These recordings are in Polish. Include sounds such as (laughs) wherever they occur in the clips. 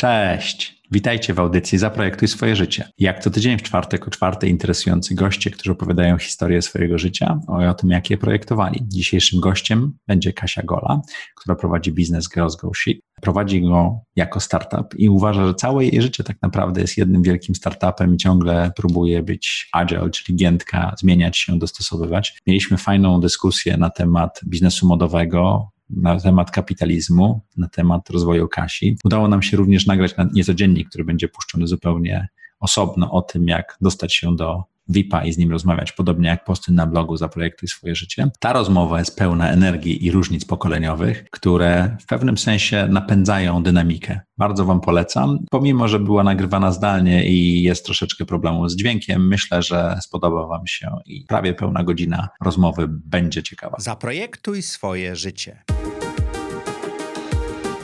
Cześć! Witajcie w audycji Zaprojektuj swoje życie. Jak co tydzień w czwartek o czwartej interesujący goście, którzy opowiadają historię swojego życia i o tym, jak je projektowali. Dzisiejszym gościem będzie Kasia Gola, która prowadzi biznes Girls Go Chic. Prowadzi go jako startup i uważa, że całe jej życie tak naprawdę jest jednym wielkim startupem i ciągle próbuje być agile, czyli giętka, zmieniać się, dostosowywać. Mieliśmy fajną dyskusję na temat biznesu modowego, na temat kapitalizmu, na temat rozwoju Kasi. Udało nam się również nagrać na który będzie puszczony zupełnie osobno o tym, jak dostać się do VIP-a i z nim rozmawiać, podobnie jak posty na blogu Zaprojektuj swoje życie. Ta rozmowa jest pełna energii i różnic pokoleniowych, które w pewnym sensie napędzają dynamikę. Bardzo Wam polecam. Pomimo, że była nagrywana zdalnie i jest troszeczkę problemu z dźwiękiem, myślę, że spodoba Wam się i prawie pełna godzina rozmowy będzie ciekawa. Zaprojektuj swoje życie.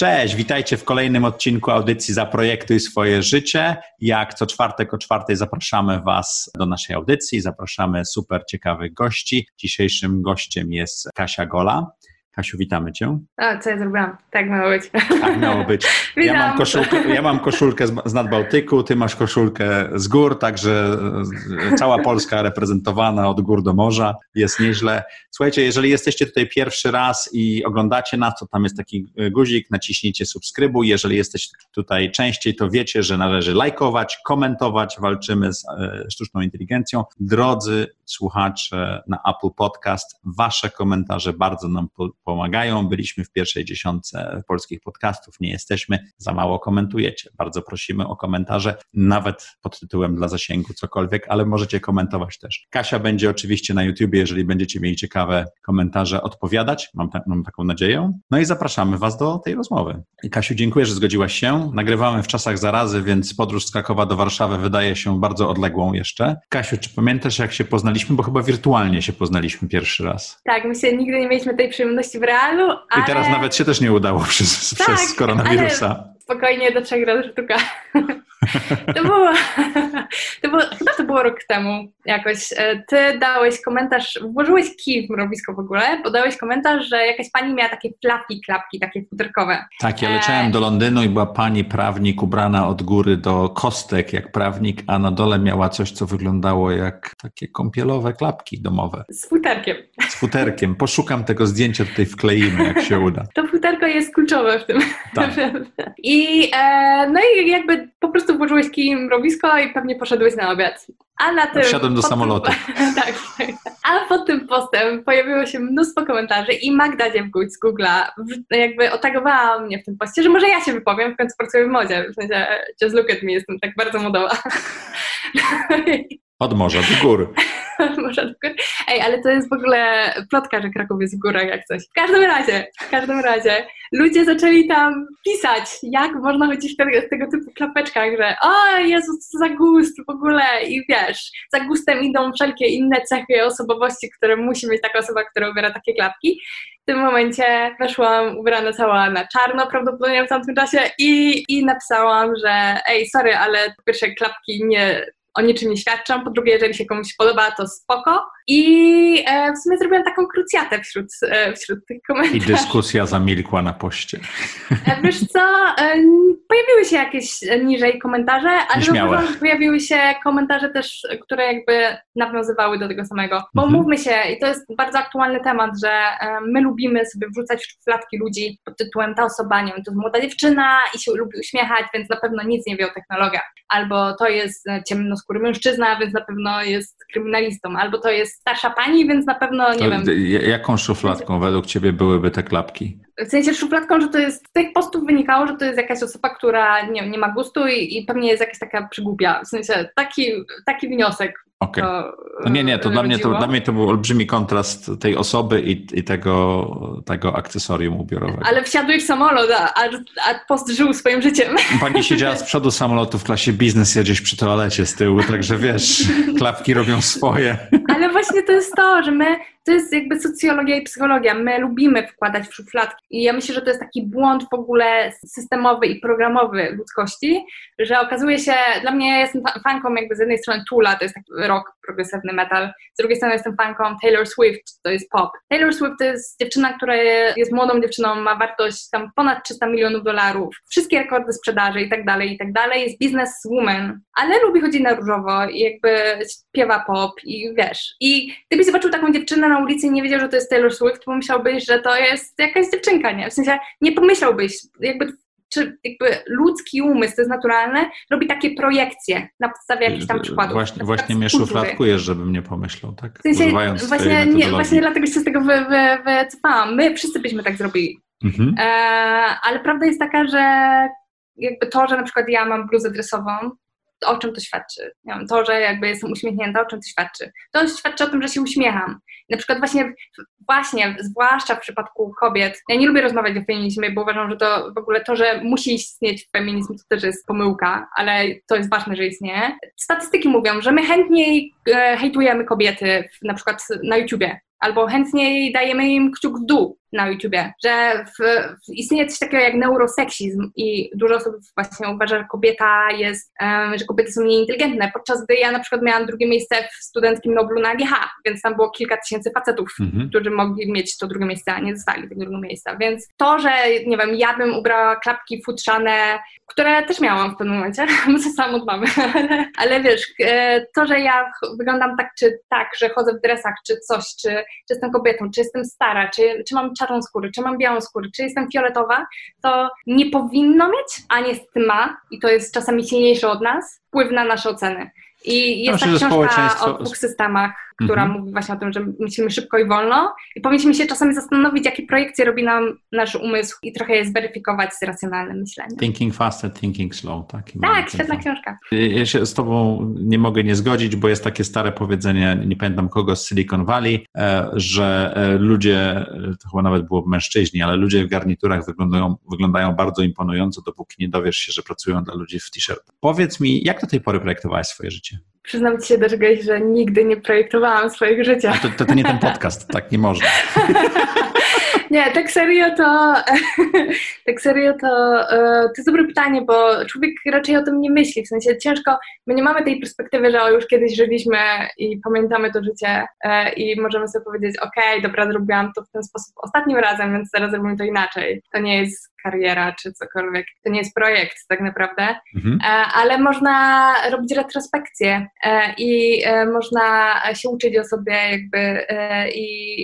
Cześć, witajcie w kolejnym odcinku audycji Zaprojektuj swoje życie. Jak co czwartek o czwartej zapraszamy Was do naszej audycji, zapraszamy super ciekawych gości. Dzisiejszym gościem jest Kasia Gola. Kasiu, witamy Cię. A, co ja zrobiłam? Tak miało być. Tak miało być. (laughs) Ja mam, koszulkę, ja mam koszulkę z Nadbałtyku, Ty masz koszulkę z gór, także e, cała Polska (laughs) reprezentowana od gór do morza. Jest nieźle. Słuchajcie, jeżeli jesteście tutaj pierwszy raz i oglądacie nas, to tam jest taki guzik, naciśnijcie subskrybuj. Jeżeli jesteście tutaj częściej, to wiecie, że należy lajkować, komentować. Walczymy z e, sztuczną inteligencją. Drodzy słuchacze na Apple Podcast, Wasze komentarze bardzo nam pomagają. Byliśmy w pierwszej dziesiątce polskich podcastów, nie jesteśmy, za mało komentujecie. Bardzo prosimy o komentarze, nawet pod tytułem dla zasięgu, cokolwiek, ale możecie komentować też. Kasia będzie oczywiście na YouTubie, jeżeli będziecie mieli ciekawe komentarze, odpowiadać. Mam, ta, mam taką nadzieję. No i zapraszamy Was do tej rozmowy. Kasiu, dziękuję, że zgodziłaś się. Nagrywamy w czasach zarazy, więc podróż z Krakowa do Warszawy wydaje się bardzo odległą jeszcze. Kasiu, czy pamiętasz, jak się poznaliśmy? Bo chyba wirtualnie się poznaliśmy pierwszy raz. Tak, my się nigdy nie mieliśmy tej przyjemności w realu. Ale... I teraz nawet się też nie udało przez, tak, przez koronawirusa. Spokojnie do trzech razy sztuka. (laughs) To było, to było, chyba to było rok temu jakoś. E, ty dałeś komentarz, włożyłeś kij w mrowisko w ogóle, bo dałeś komentarz, że jakaś pani miała takie fluffy klapki, takie futerkowe. Tak, ja leciałem e... do Londynu i była pani prawnik ubrana od góry do kostek jak prawnik, a na dole miała coś, co wyglądało jak takie kąpielowe klapki domowe. Z futerkiem. Z futerkiem. Poszukam tego zdjęcia, tutaj wkleimy, jak się uda. To futerko jest kluczowe w tym. Tak. (laughs) I, e, no i jakby po prostu włożyłeś kij mrowisko i pewnie poszedłeś na obiad. A na tym... Wsiadłem do samolotu. (laughs) tak, tak. A pod tym postem pojawiło się mnóstwo komentarzy i Magda Dziewguć z Google'a jakby otagowała mnie w tym poście, że może ja się wypowiem, w końcu pracuję w modzie. W sensie, just look at me, jestem tak bardzo modowa. Od morza do gór. (laughs) Od morza do gór. Ej, ale to jest w ogóle plotka, że Kraków jest w górach jak coś. W każdym razie, w każdym razie, ludzie zaczęli tam pisać, jak można chodzić w tego, tego typu klapeczkach, że o Jezus, co za gust w ogóle i wiesz, za gustem idą wszelkie inne cechy osobowości, które musi mieć taka osoba, która ubiera takie klapki. W tym momencie weszłam ubrana cała na czarno prawdopodobnie w tamtym czasie i, i napisałam, że ej, sorry, ale po pierwsze klapki nie o niczym nie świadczą. Po drugie, jeżeli się komuś podoba, to spoko. I e, w sumie zrobiłam taką krucjatę wśród, e, wśród tych komentarzy. I dyskusja zamilkła na poście. E, wiesz co, e, pojawiły się jakieś niżej komentarze, ale zauważyłam, że pojawiły się komentarze też, które jakby nawiązywały do tego samego. Bo mhm. mówmy się, i to jest bardzo aktualny temat, że e, my lubimy sobie wrzucać w szufladki ludzi pod tytułem ta osoba, nie wiem, to jest młoda dziewczyna i się lubi uśmiechać, więc na pewno nic nie wie o technologiach. Albo to jest ciemnoskóry mężczyzna, więc na pewno jest kryminalistą. Albo to jest starsza pani, więc na pewno nie to wiem. Jaką szufladką według Ciebie byłyby te klapki? W sensie szufladką, że to jest, z tych postów wynikało, że to jest jakaś osoba, która nie, nie ma gustu i, i pewnie jest jakaś taka przygłupia. W sensie taki, taki wniosek Okej. Okay. No nie, nie, to dla, mnie to dla mnie to był olbrzymi kontrast tej osoby i, i tego, tego akcesorium ubiorowego. Ale wsiadłeś w samolot, a, a post żył swoim życiem. Pani siedziała z (laughs) przodu samolotu w klasie biznes, ja gdzieś przy toalecie z tyłu, także wiesz, klapki robią swoje. Ale właśnie to jest to, że my to jest jakby socjologia i psychologia. My lubimy wkładać w szufladki i ja myślę, że to jest taki błąd w ogóle systemowy i programowy ludzkości, że okazuje się, dla mnie jestem fanką jakby z jednej strony Tula, to jest taki rock, progresywny metal, z drugiej strony jestem fanką Taylor Swift, to jest pop. Taylor Swift to jest dziewczyna, która jest młodą dziewczyną, ma wartość tam ponad 300 milionów dolarów, wszystkie rekordy sprzedaży i tak dalej, i tak dalej, jest businesswoman, ale lubi chodzić na różowo i jakby śpiewa pop i wiesz. I gdybyś zobaczył taką dziewczynę na ulicy i nie wiedział, że to jest Taylor Swift, pomyślałbyś, że to jest jakaś dziewczynka, nie? W sensie nie pomyślałbyś, jakby czy jakby ludzki umysł, to jest naturalne, robi takie projekcje na podstawie jakichś tam przykładów. Właśnie, właśnie mnie szufladkujesz, żebym nie pomyślał, tak? W sensie, właśnie, nie, właśnie dlatego się z tego wy, wy, wycofałam. My wszyscy byśmy tak zrobili. Mhm. E, ale prawda jest taka, że jakby to, że na przykład ja mam bluzę dresową, o czym to świadczy? Wiem, to, że jakby jestem uśmiechnięta, o czym to świadczy? To świadczy o tym, że się uśmiecham. Na przykład właśnie, właśnie, zwłaszcza w przypadku kobiet, ja nie lubię rozmawiać o feminizmie, bo uważam, że to w ogóle to, że musi istnieć feminizm, to też jest pomyłka, ale to jest ważne, że istnieje. Statystyki mówią, że my chętniej e, hejtujemy kobiety na przykład na YouTubie, albo chętniej dajemy im kciuk w dół na YouTubie, że w, w istnieje coś takiego jak neuroseksizm i dużo osób właśnie uważa, że kobieta jest, um, że kobiety są nieinteligentne, podczas gdy ja na przykład miałam drugie miejsce w studenckim Noblu na GH, więc tam było kilka tysięcy facetów, mhm. którzy mogli mieć to drugie miejsce, a nie dostali tego drugiego miejsca, więc to, że nie wiem, ja bym ubrała klapki futrzane, które też miałam w pewnym momencie, (laughs) bo to samo od mamy, (laughs) ale wiesz, e, to, że ja wyglądam tak czy tak, że chodzę w dresach, czy coś, czy, czy jestem kobietą, czy jestem stara, czy, czy mam czarną skórę, czy mam białą skórę, czy jestem fioletowa, to nie powinno mieć, a niestety ma, i to jest czasami silniejsze od nas, wpływ na nasze oceny. I jest ta książka o dwóch systemach, która mhm. mówi właśnie o tym, że myślimy szybko i wolno i powinniśmy się czasami zastanowić, jakie projekcje robi nam nasz umysł i trochę je zweryfikować z racjonalnym myśleniem. Thinking faster, thinking slow. Tak, tak świetna książka. Ja się z Tobą nie mogę nie zgodzić, bo jest takie stare powiedzenie, nie pamiętam kogo z Silicon Valley, e, że e, ludzie, e, to chyba nawet było mężczyźni, ale ludzie w garniturach wyglądają, wyglądają bardzo imponująco, dopóki nie dowiesz się, że pracują dla ludzi w t-shirtach. Powiedz mi, jak do tej pory projektowałaś swoje życie? Przyznam ci się do czegoś, że nigdy nie projektowałam swojego życia. To, to, to nie ten podcast, tak nie można. (laughs) Nie, tak serio to, (laughs) tak serio to, e, to jest dobre pytanie, bo człowiek raczej o tym nie myśli, w sensie ciężko, my nie mamy tej perspektywy, że już kiedyś żyliśmy i pamiętamy to życie e, i możemy sobie powiedzieć, okej, okay, dobra, zrobiłam to w ten sposób ostatnim razem, więc teraz zrobimy to inaczej. To nie jest kariera czy cokolwiek, to nie jest projekt tak naprawdę, mhm. E, ale można robić retrospekcję i można się uczyć o sobie jakby i,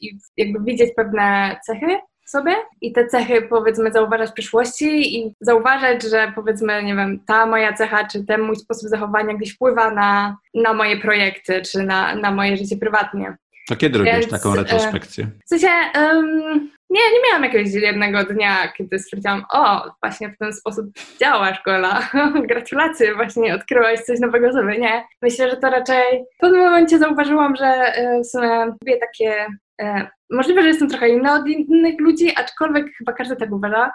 i jakby widzieć pewne cechy sobie i te cechy powiedzmy zauważać w przyszłości i zauważać, że powiedzmy, nie wiem, ta moja cecha czy ten mój sposób zachowania gdzieś wpływa na, na moje projekty czy na, na moje życie prywatnie. To kiedy robisz taką e, retrospekcję? W sensie, um, nie, nie miałam jakiegoś jednego dnia, kiedy stwierdziłam, o, właśnie w ten sposób działa szkoła, (laughs) gratulacje, właśnie odkryłaś coś nowego sobie. Nie, myślę, że to raczej w pewnym momencie zauważyłam, że e, w sumie lubię takie E, możliwe, że jestem trochę inna od innych ludzi, aczkolwiek chyba każdy tak uważa.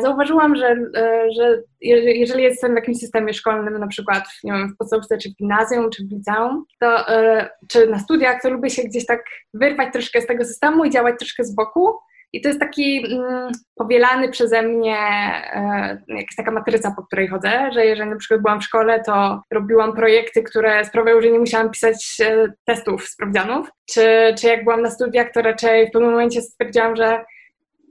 Zauważyłam, że, e, że jeżeli jestem w jakimś systemie szkolnym, na przykład nie wiem, w podstawówce, czy w gimnazjum, czy w liceum, to, czy na studiach, to lubię się gdzieś tak wyrwać troszkę z tego systemu i działać troszkę z boku i to jest taki mm, powielany przeze mnie e, jakaś taka matryca, po której chodzę, że jeżeli na przykład byłam w szkole, to robiłam projekty, które sprawiały, że nie musiałam pisać e, testów, sprawdzianów, czy, czy jak byłam na studiach, to raczej w pewnym momencie stwierdziłam, że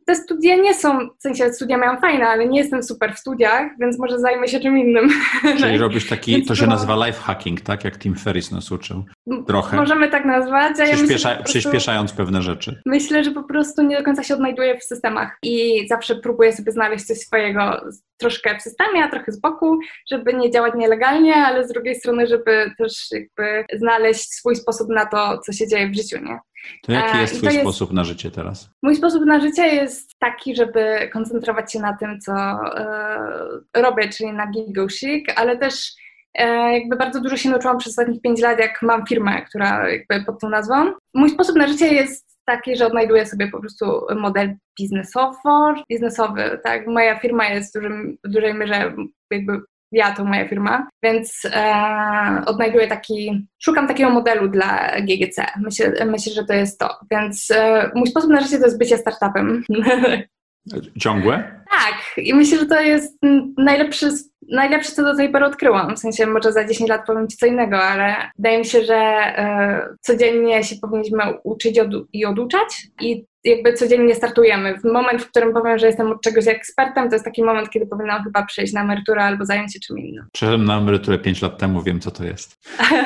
te studia nie są, w sensie studia miałam fajne, ale nie jestem super w studiach, więc może zajmę się czym innym. (laughs) Czyli robisz taki, to się nazywa life hacking, tak? Jak Tim Ferris nas uczył. Trochę. Możemy tak nazwać. Ja Przyspiesza, myślę, przyspieszając pewne rzeczy. Myślę, że po prostu nie do końca się odnajduję w systemach i zawsze próbuję sobie znaleźć coś swojego troszkę w systemie, a trochę z boku, żeby nie działać nielegalnie, ale z drugiej strony, żeby też jakby znaleźć swój sposób na to, co się dzieje w życiu, nie? To jaki jest Twój sposób na życie teraz? Mój sposób na życie jest taki, żeby koncentrować się na tym, co e, robię, czyli na gigosik, ale też e, jakby bardzo dużo się nauczyłam przez ostatnich 5 lat, jak mam firmę, która jakby pod tą nazwą. Mój sposób na życie jest taki, że odnajduję sobie po prostu model biznesowo, biznesowy, tak? Moja firma jest w, dużym, w dużej mierze jakby ja to moja firma, więc e, odnajduję taki, szukam takiego modelu dla GGC. Myślę, myślę że to jest to. Więc e, mój sposób na życie to jest bycie startupem. (laughs) Ciągłe? Tak, i myślę, że to jest najlepszy, najlepsze, co do tej pory odkryłam. W sensie, może za 10 lat powiem Ci co innego, ale wydaje mi się, że e, codziennie się powinniśmy uczyć od, i oduczać i jakby codziennie startujemy. W moment, w którym powiem, że jestem od czegoś ekspertem, to jest taki moment, kiedy powinnam chyba przejść na emeryturę albo zająć się czym innym. Przeszedłem na emeryturę 5 lat temu, wiem co to jest.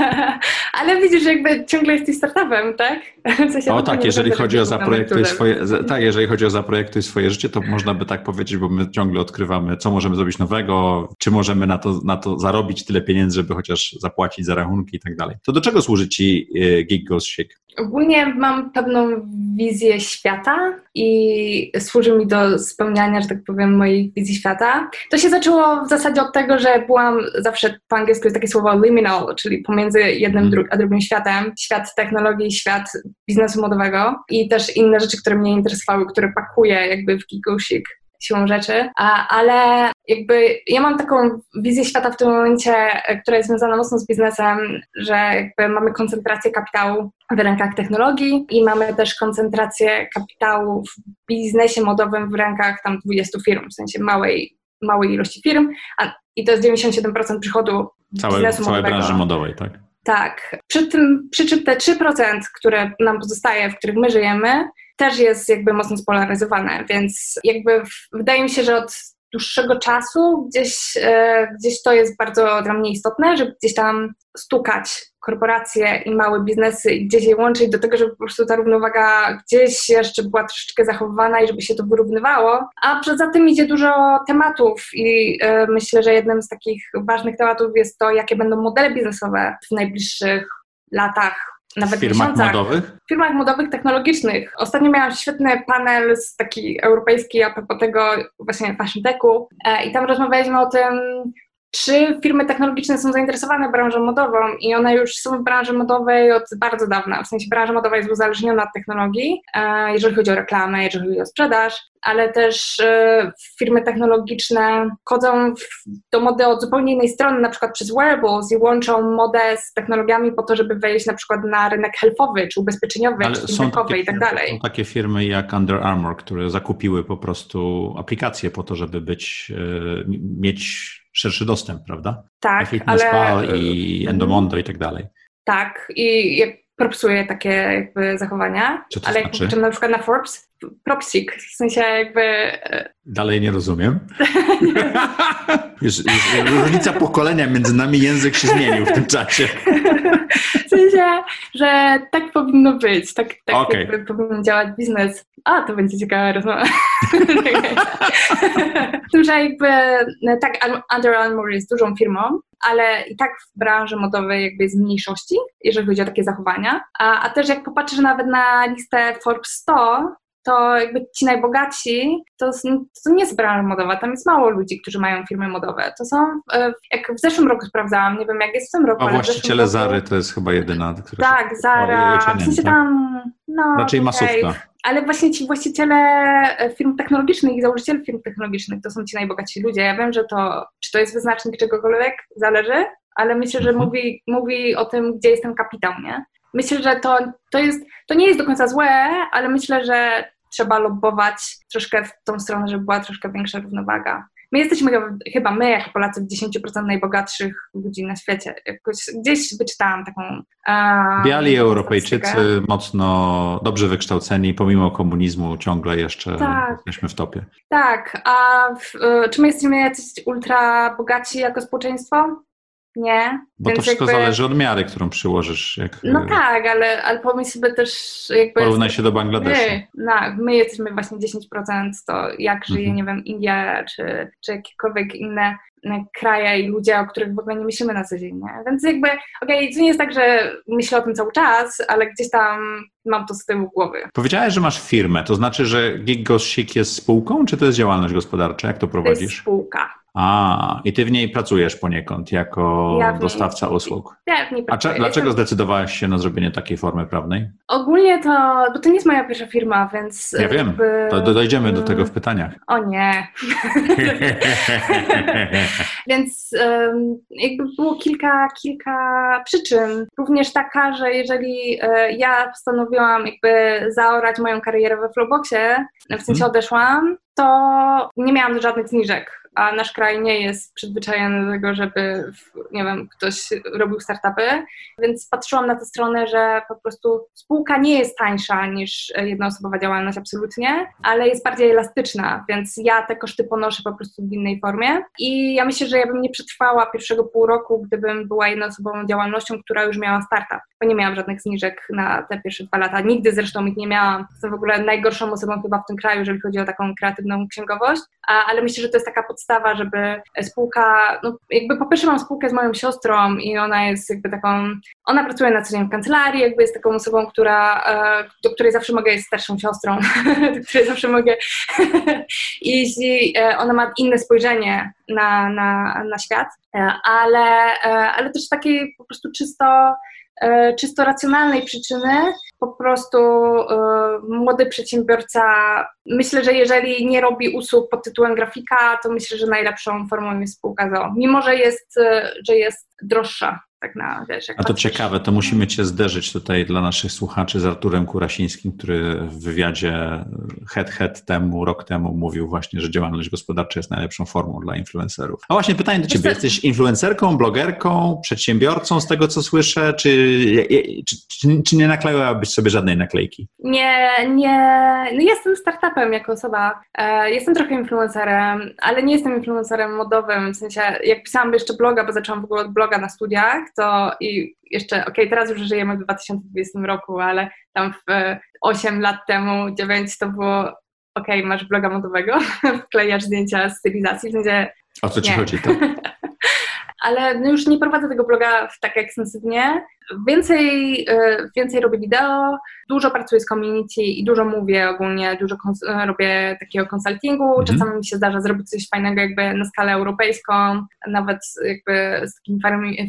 (laughs) Ale widzisz, że jakby ciągle jesteś startupem, tak? (laughs) W sensie o tak, jeżeli chodzi o zaprojektuj swoje, tak, jeżeli chodzi o zaprojektuj swoje życie, to można by tak powiedzieć, bo my ciągle odkrywamy, co możemy zrobić nowego, czy możemy na to, na to zarobić tyle pieniędzy, żeby chociaż zapłacić za rachunki i tak dalej. To do czego służy Ci e, Gig Goes Shake? Ogólnie mam pewną wizję świata i służy mi do spełniania, że tak powiem, mojej wizji świata. To się zaczęło w zasadzie od tego, że byłam zawsze po angielsku jest takie słowo liminal, czyli pomiędzy jednym mm. a drugim światem. Świat technologii, świat biznesu modowego i też inne rzeczy, które mnie interesowały, które pakuję jakby w Gigosik siłą rzeczy, ale jakby ja mam taką wizję świata w tym momencie, która jest związana mocno z biznesem, że jakby mamy koncentrację kapitału w rękach technologii i mamy też koncentrację kapitału w biznesie modowym w rękach tam 20 firm, w sensie małej, małej ilości firm, a, i to jest 97% przychodu Całe, biznesu całej modowego. branży modowej, tak? Tak. Przy, tym, przy czym te 3%, które nam pozostaje, w których my żyjemy, też jest jakby mocno spolaryzowane, więc jakby wydaje mi się, że od dłuższego czasu gdzieś, e, gdzieś to jest bardzo dla mnie istotne, żeby gdzieś tam stukać korporacje i małe biznesy i gdzieś je łączyć do tego, żeby po prostu ta równowaga gdzieś jeszcze była troszeczkę zachowywana i żeby się to wyrównywało. A poza tym idzie dużo tematów i e, myślę, że jednym z takich ważnych tematów jest to, jakie będą modele biznesowe w najbliższych latach, nawet w firmach miesiącach. modowych? W firmach modowych, technologicznych. Ostatnio miałam świetny panel z taki europejski a propos tego właśnie Fashion Techu e, i tam rozmawialiśmy o tym, czy firmy technologiczne są zainteresowane branżą modową i one już są w branży modowej od bardzo dawna. W sensie branża modowa jest uzależniona od technologii, e, jeżeli chodzi o reklamę, jeżeli chodzi o sprzedaż, ale też e, firmy technologiczne chodzą do mody od zupełnie innej strony, na przykład przez wearables i łączą modę z technologiami po to, żeby wejść na przykład na rynek healthowy, czy ubezpieczeniowy, ale czy fintech i tak dalej. Są takie firmy jak Under Armour, które zakupiły po prostu aplikacje po to, żeby być, e, mieć szerszy dostęp, prawda? Tak, ale... i Endomondo i tak dalej. Tak, i propsuje takie jakby zachowania, Co to ale znaczy? jak na przykład na Forbes, propsik, w sensie jakby... E, dalej nie rozumiem. (laughs) Wiesz, różnica pokolenia między nami, język się zmienił w tym czasie. w sensie, że tak powinno być, tak, tak okay. jakby powinien działać biznes. A, to będzie ciekawa rozmowa. (laughs) tym, że jakby tak, Under Armour jest dużą firmą, ale i tak w branży modowej jakby jest mniejszości, jeżeli chodzi o takie zachowania. A, a też jak popatrzysz nawet na listę Forbes 100, to jakby ci najbogatsi, to, to nie jest branża modowa, tam jest mało ludzi, którzy mają firmy modowe. To są, e, jak w zeszłym roku sprawdzałam, nie wiem jak jest w tym roku. A właściciele roku... Zary to jest chyba jedyna, która Tak, Zara, w sensie tak? tam, no Raczej okay. masówka. Ale właśnie ci właściciele e, firm technologicznych i założyciele firm technologicznych to są ci najbogatsi ludzie. Ja wiem, że to, czy to jest wyznacznik czegokolwiek, zależy, ale myślę, że mhm. mówi, mówi o tym, gdzie jest ten kapitał, nie? Myślę, że to, to, jest, to nie jest do końca złe, ale myślę, że trzeba lobbować troszkę w tą stronę, żeby była troszkę większa równowaga. My jesteśmy chyba my, jako Polacy, 10% najbogatszych ludzi na świecie. Jakoś, gdzieś wyczytałam taką. Um, Biali Europejczycy, mocno dobrze wykształceni, pomimo komunizmu, ciągle jeszcze tak, jesteśmy w topie. Tak, a w, e, czy my jesteśmy jacyś ultra bogaci jako społeczeństwo? Nie. Bo Więc to wszystko jakby... zależy od miary, którą przyłożysz. Jak... No tak, ale, ale pomyśl sobie też jakby... Porównaj się do Bangladeszu. My, no, my jesteśmy właśnie 10%, to jak żyje, mhm. nie wiem, India czy, czy jakiekolwiek inne kraje i ludzie, o których w ogóle nie myślimy na co dzień, nie? Więc jakby, okej, okay, to nie jest tak, że myślę o tym cały czas, ale gdzieś tam mam to z tyłu głowy. Powiedziałeś, że masz firmę, to znaczy, że Gig Goes Chic jest spółką, czy to jest działalność gospodarcza? Jak to prowadzisz? To jest spółka. A, i ty w niej pracujesz poniekąd jako ja dostawca usług. Niej A dlaczego zdecydowałaś się na zrobienie takiej formy prawnej? Ogólnie to, bo to nie jest moja pierwsza firma, więc... Ja wiem, jakby... to dojdziemy do tego w pytaniach. O nie. (laughs) więc um, jakby było kilka, kilka przyczyn. Również taka, że jeżeli e, ja postanowiłam jakby zaorać moją karierę we Flowboxie, w sensie mhm. odeszłam, to nie miałam żadnych zniżek a nasz kraj nie jest przyzwyczajony do tego, żeby, nie wiem, ktoś robił startupy, więc patrzyłam na tę stronę, że po prostu spółka nie jest tańsza niż jednoosobowa działalność absolutnie, ale jest bardziej elastyczna, więc ja te koszty ponoszę po prostu w innej formie. I ja myślę, że ja bym nie przetrwała pierwszego pół roku, gdybym była jednoosobową działalnością, która już miała startup, bo nie miałam żadnych zniżek na te pierwsze dwa lata, nigdy zresztą ich nie miałam. Jestem w ogóle najgorszą osobą chyba w tym kraju, jeżeli chodzi o taką kreatywną księgowość, ale myślę, że to jest taka podstawa podstawa, żeby spółka, no jakby po pierwsze mam spółkę z moją siostrą i ona jest jakby taką, ona pracuje na co dzień w kancelarii, jakby jest taką osobą, która, e, do której zawsze mogę, jest starszą siostrą, (laughs) do której zawsze mogę (laughs) i e, ona ma inne spojrzenie na, na, na świat, e, ale, ale też takiej po prostu czysto E, czysto racjonalnej przyczyny po prostu e, młody przedsiębiorca, myślę, że jeżeli nie robi usług pod tytułem grafika, to myślę, że najlepszą formą jest spółka mimo że jest, e, że jest droższa tak na, wiesz, A to ciekawe, to musimy Cię zderzyć tutaj dla naszych słuchaczy. Z Arturem Kurasińskim, który w wywiadzie head head temu, rok temu mówił właśnie, że działalność gospodarcza jest najlepszą formą dla influencerów. A właśnie pytanie do Ciebie, jesteś influencerką, blogerką, przedsiębiorcą z tego, co słyszę, czy, czy, czy, czy nie nakleiłabyś sobie żadnej naklejki? Nie, nie, no jestem startupem jako osoba, e, jestem trochę influencerem, ale nie jestem influencerem modowym, w sensie jak pisałam jeszcze bloga, bo zaczęłam w ogóle od bloga na studiach, to i jeszcze, okej, okay, teraz już żyjemy w 2020 roku, ale tam w 8 lat temu, 9 to było, okej, okay, masz bloga modowego, (laughs) wklejasz zdjęcia stylizacji, w sensie... O co ci nie. chodzi? (laughs) ale no już nie prowadzę tego bloga tak ekstensywnie. Więcej, e, więcej robię wideo, dużo pracuję z community i dużo mówię ogólnie, dużo e, robię takiego konsultingu. Mhm. Czasami mi się zdarza zrobić coś fajnego jakby na skalę europejską, nawet jakby z takimi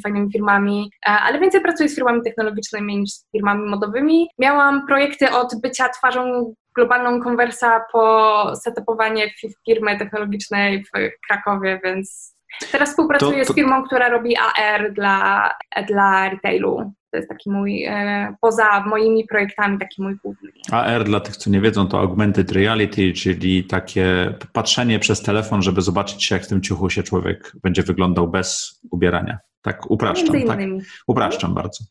fajnymi, firmami, e, ale więcej pracuję z firmami technologicznymi niż z firmami modowymi. Miałam projekty od bycia twarzą globalną konwersa po setupowanie firmy technologicznej w Krakowie, więc Teraz współpracuję to, to... z firmą, która robi AR dla, dla retailu. To jest taki mój, e, poza moimi projektami, taki mój główny. AR dla tych, co nie wiedzą, to augmented reality, czyli takie patrzenie przez telefon, żeby zobaczyć jak w tym ciuchu się człowiek będzie wyglądał bez ubierania. Tak upraszczam, tak? Upraszczam bardzo.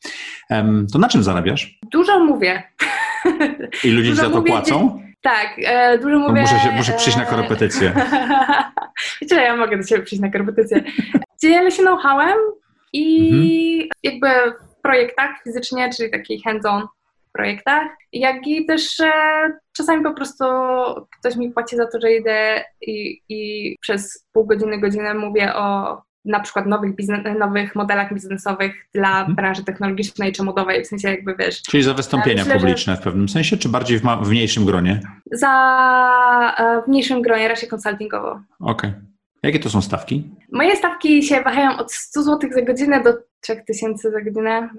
Um, to na czym zarabiasz? Dużo mówię. I ludzie za to płacą? Tak, e, dużo mówię. Muszę, się, muszę przyjść na korepetycję. (laughs) Wiecie, ja mogę do Ciebie przyjść na korepetycję. Dzielę się know-howem i mhm. jakby w projektach fizycznie, czyli takich hands-on projektach, jak i też e, czasami po prostu ktoś mi płaci za to, że idę i, i przez pół godziny, godzinę mówię o na przykład nowych, biznes, nowych modelach biznesowych dla hmm. branży technologicznej czy modowej, w sensie jakby wiesz. Czyli za wystąpienia myślę, publiczne w pewnym sensie, czy bardziej w, w mniejszym gronie? Za e, w mniejszym gronie, raczej konsultingowo. Okej. Okay. Jakie to są stawki? Moje stawki się wahają od 100 zł za godzinę do 3000 za godzinę,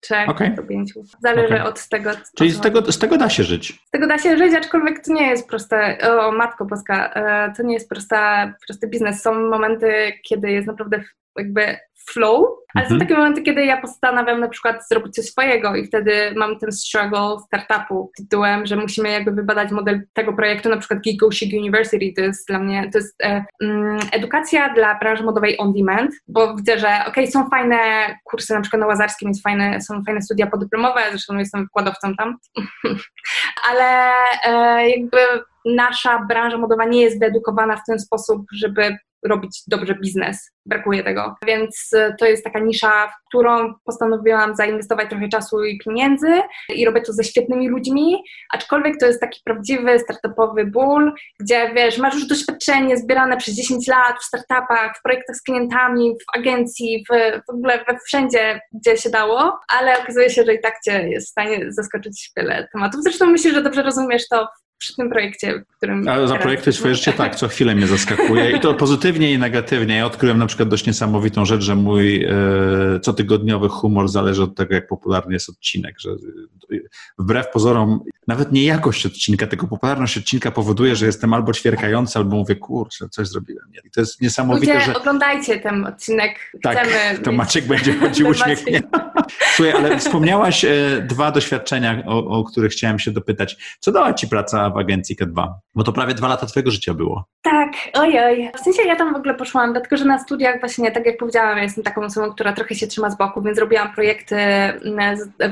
3 okay. do 5. Zależy okay. od tego. Czyli z tego, z tego da się żyć? Z tego da się żyć, aczkolwiek to nie jest proste. O, matko boska, e, to nie jest prosta, prosty biznes. Są momenty, kiedy jest naprawdę jakby flow, ale mhm. są takie momenty, kiedy ja postanawiam na przykład zrobić coś swojego i wtedy mam ten struggle startupu tytułem, że musimy jakby wybadać model tego projektu, na przykład Chic University, to jest dla mnie, to jest e, mm, edukacja dla branży modowej on demand, bo widzę, że ok, są fajne kursy, na przykład na Łazarskim jest fajne, są fajne studia podyplomowe, zresztą jestem wykładowcą tam, (laughs) ale e, jakby nasza branża modowa nie jest wyedukowana w ten sposób, żeby robić dobrze biznes. Brakuje tego. Więc e, to jest taka nisza, w którą postanowiłam zainwestować trochę czasu i pieniędzy i robię to ze świetnymi ludźmi, aczkolwiek to jest taki prawdziwy startupowy ból, gdzie wiesz, masz już doświadczenie zbierane przez 10 lat w startupach, w projektach z klientami, w agencji, w, w ogóle we wszędzie, gdzie się dało, ale okazuje się, że i tak cię jest w stanie zaskoczyć wiele tematów. Zresztą myślę, że dobrze rozumiesz to przy tym projekcie, w którym. Ale zaprojektuj swoje życie tak, co chwilę mnie zaskakuje. I to pozytywnie i negatywnie. Ja odkryłem na przykład dość niesamowitą rzecz, że mój e, cotygodniowy humor zależy od tego, jak popularny jest odcinek. Że e, wbrew pozorom, nawet nie jakość odcinka, tylko popularność odcinka powoduje, że jestem albo ćwierkający, albo mówię, kurczę, coś zrobiłem. I to jest niesamowite, Ludzie, że... oglądajcie ten odcinek. Tak, Chcemy to Maciek będzie chodził uśmiechnięty. Słuchaj, ale wspomniałaś e, dwa doświadczenia, o, o których chciałem się dopytać. Co dała Ci praca w agencji K2? Bo to prawie dwa lata Twojego życia było. Tak, ojoj. W sensie ja tam w ogóle poszłam, dlatego że na studiach właśnie, tak jak powiedziałam, ja jestem taką osobą, która trochę się trzyma z boku, więc robiłam projekty,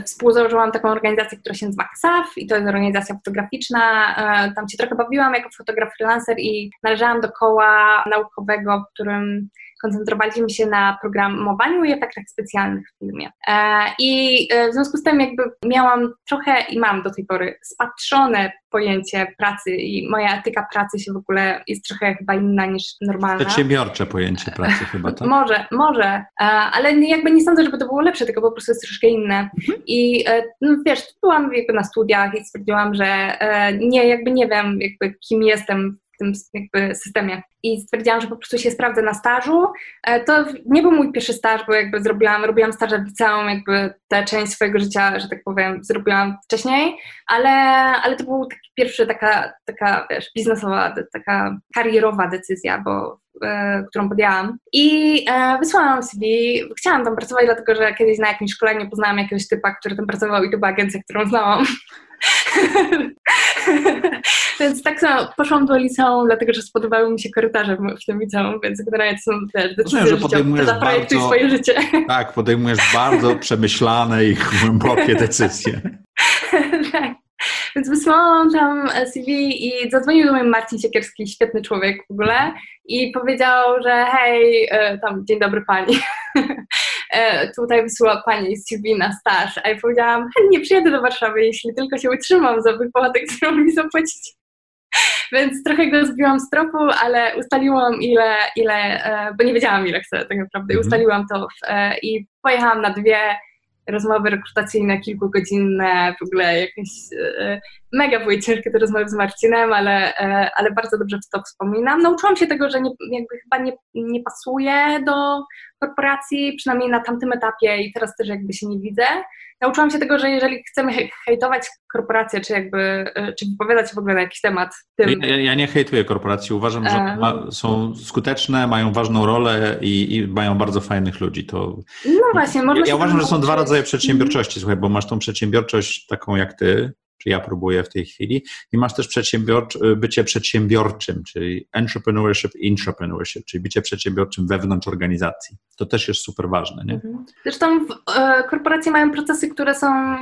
współzałożyłam taką organizację, która się nazywa KSAF i to jest organizacja fotograficzna. E, tam się trochę bawiłam jako fotograf freelancer i należałam do koła naukowego, w którym koncentrowaliśmy się na programowaniu i efektach specjalnych w filmie. E, I e, w związku z tym jakby miałam trochę i mam do tej pory spatrzone pojęcie pracy i moja etyka pracy się w ogóle jest trochę chyba inna niż normalna. Przedsiębiorcze pojęcie pracy (laughs) chyba, tak? Może, może, e, ale jakby nie sądzę, żeby to było lepsze, tylko po prostu jest troszkę inne. Mhm. I no, wiesz, byłam jakby na studiach i stwierdziłam, że nie, jakby nie wiem jakby kim jestem w tym jakby systemie. I stwierdziłam, że po prostu się sprawdzę na stażu. E, to nie był mój pierwszy staż, bo jakby zrobiłam, robiłam staże w liceum, jakby tę część swojego życia, że tak powiem, zrobiłam wcześniej, ale, ale to był taki pierwszy taka, taka wiesz, biznesowa, taka karierowa decyzja, bo e, którą podjęłam. I e, wysłałam CV. Chciałam tam pracować, dlatego że kiedyś na jakimś szkoleniu poznałam jakiegoś typa, który tam pracował i to była agencja, którą znałam. (laughs) więc tak samo poszłam do liceum, dlatego że spodobały mi się korytarze w, tym liceum, więc generalnie to są też decyzje Rozumiem, że podejmujesz bardzo, swoje życie. (laughs) Tak, podejmujesz bardzo przemyślane i głębokie decyzje. (laughs) tak. Więc wysłałam tam CV i zadzwonił do mnie Marcin Siekierski, świetny człowiek w ogóle i powiedział, że hej, e, tam dzień dobry pani, tutaj wysyła pani CV na staż, a ja powiedziałam, nie przyjadę do Warszawy, jeśli tylko się utrzymam za wypłatę, którą mi zapłacić. (laughs) Więc trochę go zbiłam z tropu, ale ustaliłam ile, ile e, bo nie wiedziałam ile chcę tak naprawdę, mhm. ustaliłam to w, i pojechałam na dwie rozmowy rekrutacyjne kilkugodzinne, w ogóle jakieś e, mega były ciężkie te rozmowy z Marcinem, ale, e, ale bardzo dobrze to wspominam. Nauczyłam się tego, że nie, jakby chyba nie, nie pasuje do korporacji, przynajmniej na tamtym etapie i teraz też jakby się nie widzę. Nauczyłam się tego, że jeżeli chcemy hejtować korporacje, czy jakby, e, czy wypowiadać w ogóle na jakiś temat. Tym... Ja, ja, nie hejtuję korporacji, uważam, że ma, są skuteczne, mają ważną rolę i, i, mają bardzo fajnych ludzi. To... No właśnie, można Ja, ja uważam, że są dwa rodzaje przedsiębiorczości, słuchaj, bo masz tą przedsiębiorczość taką jak ty, czy ja próbuję w tej chwili. I masz też przedsiębiorcz, bycie przedsiębiorczym, czyli entrepreneurship, intrapreneurship, czyli bycie przedsiębiorczym wewnątrz organizacji. To też jest super ważne. Nie? Mhm. Zresztą e, korporacje mają procesy, które są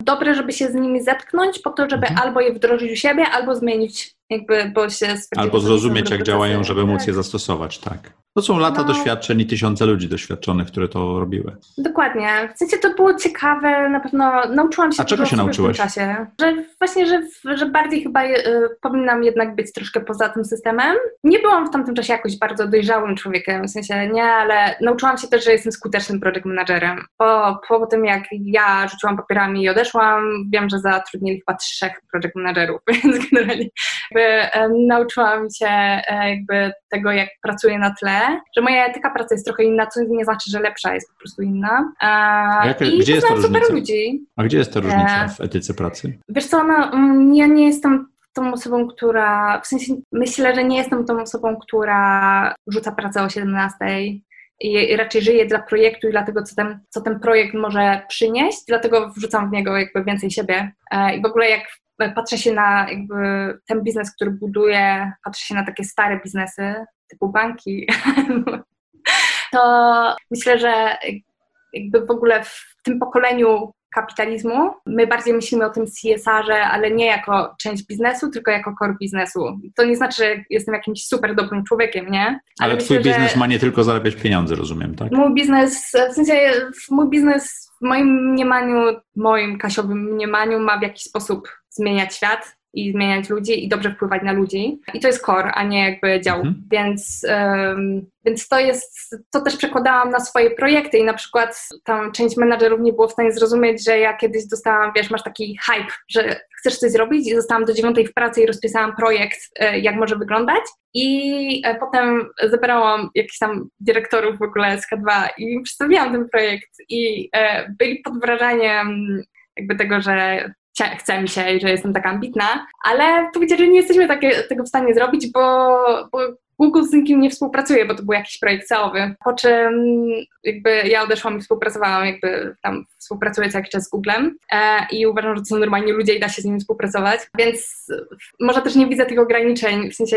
dobre, żeby się z nimi zetknąć, po to, żeby mhm. albo je wdrożyć u siebie, albo zmienić jakby, bo się Albo zrozumieć, jak działają, żeby móc je tak. zastosować, tak. To są lata no. doświadczeń i tysiące ludzi doświadczonych, które to robiły. Dokładnie. W sensie to było ciekawe, na pewno nauczyłam się A czego się nauczyłeś? w tym czasie. Że właśnie, że, że bardziej chyba y, powinnam jednak być troszkę poza tym systemem. Nie byłam w tamtym czasie jakoś bardzo dojrzałym człowiekiem, w sensie nie, ale nauczyłam się też, że jestem skutecznym project managerem. Po, po tym, jak ja rzuciłam papierami i odeszłam, wiem, że zatrudnili chyba trzech project managerów, (laughs) więc generalnie jakby, um, nauczyłam się e, jakby tego, jak pracuję na tle że moja etyka pracy jest trochę inna, co nie znaczy, że lepsza jest po prostu inna. Jaka, I gdzie jest ta różnica? Ludzi. A gdzie jest ta różnica w etyce pracy? Wiesz co, no, mm, ja nie jestem tą osobą, która, w sensie myślę, że nie jestem tą osobą, która rzuca pracę o 17 i raczej żyję dla projektu i dla tego, co ten, co ten projekt może przynieść, dlatego wrzucam w niego jakby więcej siebie. E, I w ogóle jak patrzę się na jakby ten biznes, który buduję, patrzę się na takie stare biznesy, typu banki, (laughs) to myślę, że jakby w ogóle w tym pokoleniu kapitalizmu. My bardziej myślimy o tym CSR-ze, ale nie jako część biznesu, tylko jako core biznesu. To nie znaczy, że jestem jakimś super dobrym człowiekiem, nie? Ale, ale myślę, twój biznes ma nie tylko zarabiać pieniądze, rozumiem, tak? Mój biznes, w sensie mój biznes w moim mniemaniu, moim kasiowym mniemaniu ma w jakiś sposób zmieniać świat i zmieniać ludzi i dobrze wpływać na ludzi. I to jest core, a nie jakby dział. Mhm. Więc, um, więc to jest, to też przekładałam na swoje projekty i na przykład tam część menadżerów nie było w stanie zrozumieć, że ja kiedyś dostałam, wiesz, masz taki hype, że chcesz coś zrobić i zostałam do dziewiątej w pracy i rozpisałam projekt, e, jak może wyglądać i e, potem zebrałam jakichś tam dyrektorów w ogóle z K2 i przedstawiłam ten projekt i e, byli pod wrażeniem jakby tego, że chce mi się i że jestem taka ambitna, ale powiedzieli, że nie jesteśmy takie, tego w stanie zrobić, bo, bo Google z nikim nie współpracuje, bo to był jakiś projekt całowy. Po czym jakby ja odeszłam i współpracowałam, jakby tam współpracuję co jakiś czas z Googlem e, i uważam, że to są normalni ludzie i da się z nimi współpracować, więc może też nie widzę tych ograniczeń, w sensie,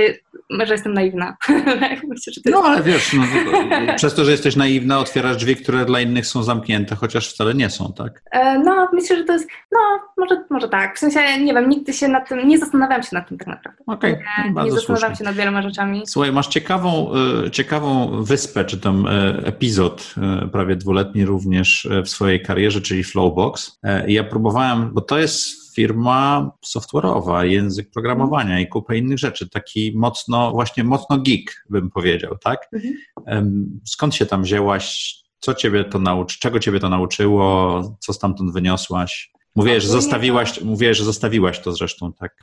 że jestem naiwna. (laughs) Myślę, jest... No ale wiesz, no, (laughs) przez to, że jesteś naiwna, otwierasz drzwi, które dla innych są zamknięte, chociaż wcale nie są, tak? E, no, myślę, że to jest, no, może, może tak. W sensie, nie wiem, nigdy się nad tym, nie zastanawiam się nad tym tak naprawdę. Okej, okay, nie, nie zastanawiam się nad wieloma rzeczami. Słuchaj, masz ciekawą, e, ciekawą wyspę, czy tam epizod prawie dwuletni również w swojej karierze, czyli Flowbox. E, ja próbowałem, bo to jest firma software'owa, język programowania i kupę innych rzeczy, taki mocno, właśnie mocno geek, bym powiedział, tak? Mhm. Skąd się tam wzięłaś? Co ciebie to nauczy, czego ciebie to nauczyło? Co stamtąd wyniosłaś? Mówiłeś, że zostawiłaś, to... mówiłeś, że zostawiłaś to zresztą tak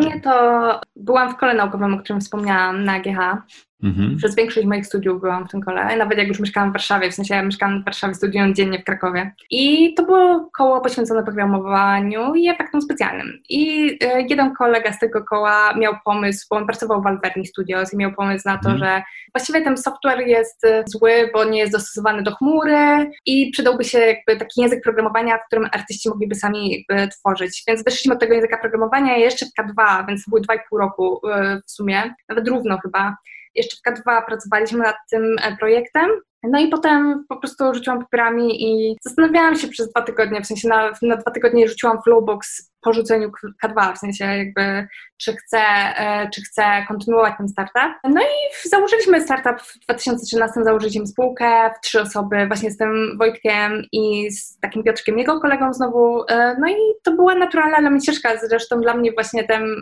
dzień. to byłam w kole naukowym, o którym wspomniałam, na GH. Mhm. Przez większość moich studiów byłam w tym kole, nawet jak już mieszkałam w Warszawie, w sensie ja mieszkałam w Warszawie, studiując dziennie w Krakowie. I to było koło poświęcone programowaniu i efektom specjalnym. I e, jeden kolega z tego koła miał pomysł, bo on pracował w Alverni Studios i miał pomysł na to, mhm. że właściwie ten software jest e, zły, bo nie jest dostosowany do chmury i przydałby się jakby taki język programowania, w którym artyści mogliby sami jakby tworzyć. Więc wyszliśmy od tego języka programowania jeszcze w K2, więc były dwa i pół roku e, w sumie, nawet równo chyba jeszcze w K2 pracowaliśmy nad tym e, projektem. No i potem po prostu rzuciłam papierami i zastanawiałam się przez dwa tygodnie, w sensie na, na dwa tygodnie rzuciłam Flowbox po rzuceniu K2, w sensie jakby czy chcę, e, czy chcę kontynuować ten startup. No i założyliśmy startup w 2013, założyliśmy spółkę w trzy osoby, właśnie z tym Wojtkiem i z takim Piotrkiem, jego kolegą znowu. E, no i to była naturalna dla mnie ścieżka, zresztą dla mnie właśnie ten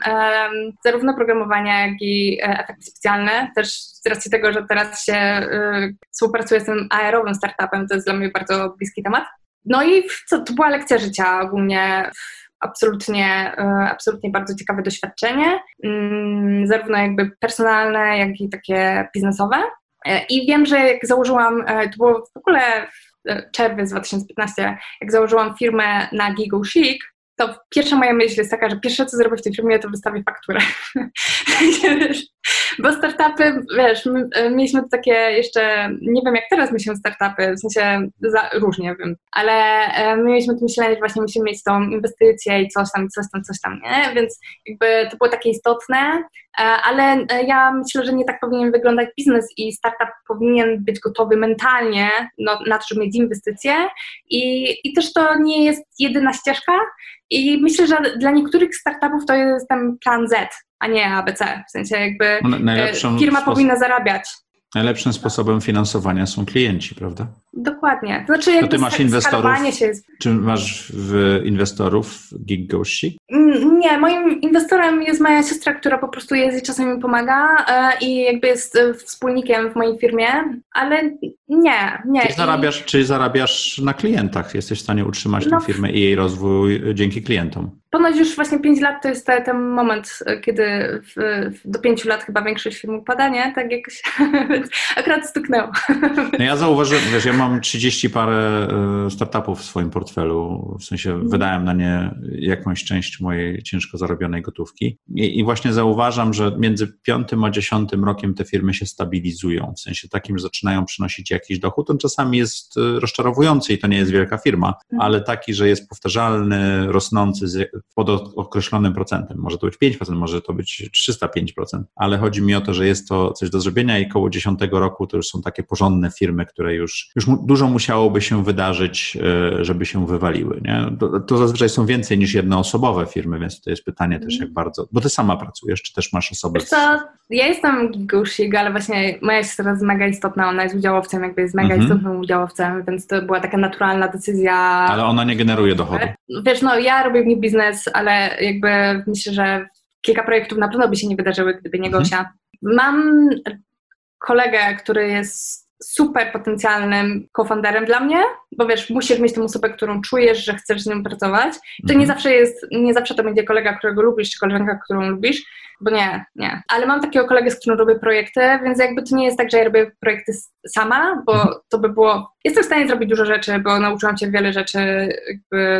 zarówno programowanie, jak i e, efekty specjalne, też z racji tego, że teraz się współpracuję pracuję z tym aerowym startupem, to jest dla mnie bardzo bliski temat. No i co, to była lekcja życia ogólnie absolutnie, e, absolutnie bardzo ciekawe doświadczenie, mm, zarówno jakby personalne, jak i takie biznesowe. E, I wiem, że jak założyłam, e, to było w ogóle w czerwiec 2015, jak założyłam firmę na Gigo Chic, to pierwsza moja myśl jest taka, że pierwsze co zrobię w tej firmie, to wystawię fakturę. (laughs) Bo startupy, wiesz, my, e, mieliśmy takie jeszcze, nie wiem jak teraz myślą startupy, w sensie za, różnie wiem, ale e, my mieliśmy to myślenie, że właśnie musimy mieć tą inwestycję i coś tam, coś tam, coś tam, nie? Więc jakby to było takie istotne, e, ale ja myślę, że nie tak powinien wyglądać biznes i startup powinien być gotowy mentalnie no, na to, żeby mieć inwestycje. I, i też to nie jest jedyna ścieżka. I myślę, że dla niektórych startupów to jest ten plan Z, a nie ABC. W sensie jakby e, firma powinna zarabiać. Najlepszym sposobem finansowania są klienci, prawda? Dokładnie. To znaczy, jakby to ty masz inwestorów? Się... Czy masz w inwestorów gig gości? Mm, nie, moim inwestorem jest moja siostra, która po prostu jest i czasem mi pomaga e, i jakby jest e, wspólnikiem w mojej firmie, ale nie, nie. Czy zarabiasz, I... czy zarabiasz na klientach? Jesteś w stanie utrzymać no, tę firmę i jej rozwój dzięki klientom? Ponoć już właśnie 5 lat to jest ten moment, kiedy w, w, do 5 lat chyba większość firm upada, nie? Tak jakoś, (laughs) akurat stuknęło. No ja zauważyłem, wiesz, ja mam 30 parę e, startupów w swoim portfelu, w sensie mm. wydałem na nie jakąś część mojej ciężko zarobionej gotówki I, i właśnie zauważam, że między piątym a dziesiątym rokiem te firmy się stabilizują, w sensie takim, że zaczynają przynosić jakiś dochód, on czasami jest e, rozczarowujący i to nie jest wielka firma, mm. ale taki, że jest powtarzalny, rosnący pod określonym procentem. Może to być 5%, może to być 305%, ale chodzi mi o to, że jest to coś do zrobienia i koło 10 roku to już są takie porządne firmy, które już, już dużo musiałoby się wydarzyć, e, żeby się wywaliły. Nie? To, to zazwyczaj są więcej niż jednoosobowe firmy, więc to jest pytanie też jak bardzo, bo ty sama pracujesz, czy też masz osobę? Co, ja jestem gigusik, ale właśnie moja siostra jest mega istotna, ona jest udziałowcem, jakby jest mega mhm. istotnym udziałowcem, więc to była taka naturalna decyzja. Ale ona nie generuje dochodu. Wiesz, no ja robię w niej biznes, ale jakby myślę, że kilka projektów na pewno by się nie wydarzyły, gdyby nie mhm. Gosia. Mam kolegę, który jest super potencjalnym co-founderem dla mnie, bo wiesz, musisz mieć tę osobę, którą czujesz, że chcesz z nią pracować. To nie mhm. zawsze jest, nie zawsze to będzie kolega, którego lubisz, czy koleżanka, którą lubisz, bo nie, nie. Ale mam takiego kolegę, z którym robię projekty, więc jakby to nie jest tak, że ja robię projekty sama, bo mhm. to by było... Jestem w stanie zrobić dużo rzeczy, bo nauczyłam się wiele rzeczy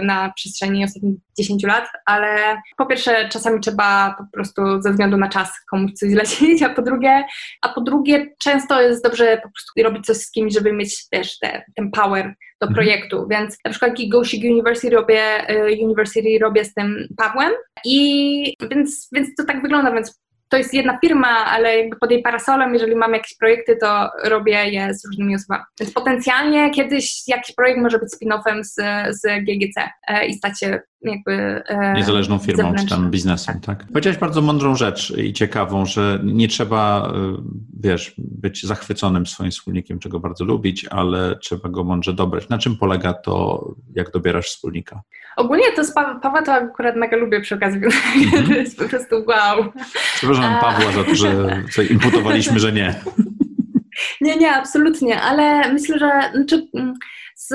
na przestrzeni ostatnich 10 lat, ale po pierwsze czasami trzeba po prostu ze względu na czas komuś coś zlecić, a po drugie, a po drugie często jest dobrze po prostu robić coś z kimś, żeby mieć też te, ten power do mhm. projektu, więc na przykład Gigosik University robię, y, University robię z tym Pawłem i więc, więc to tak wygląda, więc to jest jedna firma, ale jakby pod jej parasolem, jeżeli mam jakieś projekty, to robię je z różnymi osobami. Więc potencjalnie kiedyś jakiś projekt może być spin-offem z, z GGC e, i stać się jakby... E, Niezależną firmą czy tam biznesem, tak. tak? Powiedziałeś bardzo mądrą rzecz i ciekawą, że nie trzeba, e, wiesz, być zachwyconym swoim wspólnikiem, czego bardzo lubić, ale trzeba go mądrze dobrać. Na czym polega to, jak dobierasz wspólnika? Ogólnie to z pa Pawła to akurat mega lubię przy okazji, mm -hmm. to (laughs) jest po prostu wow. Przepraszam Pawła za to, że (laughs) imputowaliśmy, że nie. Nie, nie, absolutnie, ale myślę, że znaczy, mm, z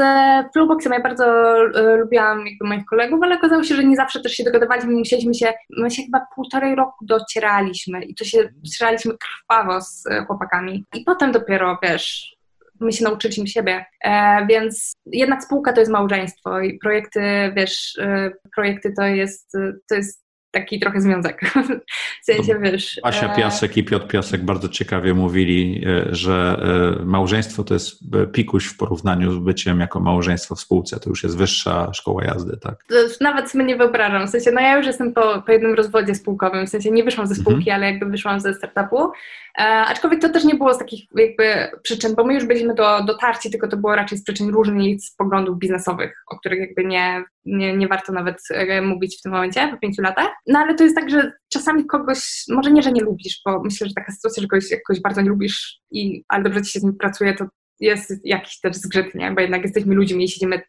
Flowboxem ja bardzo e, lubiłam jakby moich kolegów, ale okazało się, że nie zawsze też się dogadywaliśmy, musieliśmy się, my się chyba półtorej roku docieraliśmy i to się docieraliśmy krwawo z chłopakami. I potem dopiero, wiesz, my się nauczyliśmy siebie, e, więc jednak spółka to jest małżeństwo i projekty, wiesz, e, projekty to jest, to jest taki trochę związek. (laughs) W sensie, wiesz... Asia e, Piasek i Piotr Piasek bardzo ciekawie mówili, e, że e, małżeństwo to jest pikuś w porównaniu z byciem jako małżeństwo w spółce. To już jest wyższa szkoła jazdy, tak? Nawet sobie nie wyobrażam. W sensie, no ja już jestem po, po jednym rozwodzie spółkowym, w sensie nie wyszłam ze spółki, mhm. ale jakby wyszłam ze startupu. E, aczkolwiek to też nie było z takich jakby przyczyn, bo my już byliśmy do, dotarci, tylko to było raczej z przyczyn różnych z poglądów biznesowych, o których jakby nie, nie, nie warto nawet e, mówić w tym momencie, po pięciu latach. No ale to jest tak, że czasami kogoś, może nie, że nie lubisz, bo myślę, że taka sytuacja, że kogoś, kogoś bardzo nie lubisz, i, ale dobrze ci się z nim pracuje, to jest jakiś też zgrzyt, nie? bo jednak jesteśmy ludźmi i siedzimy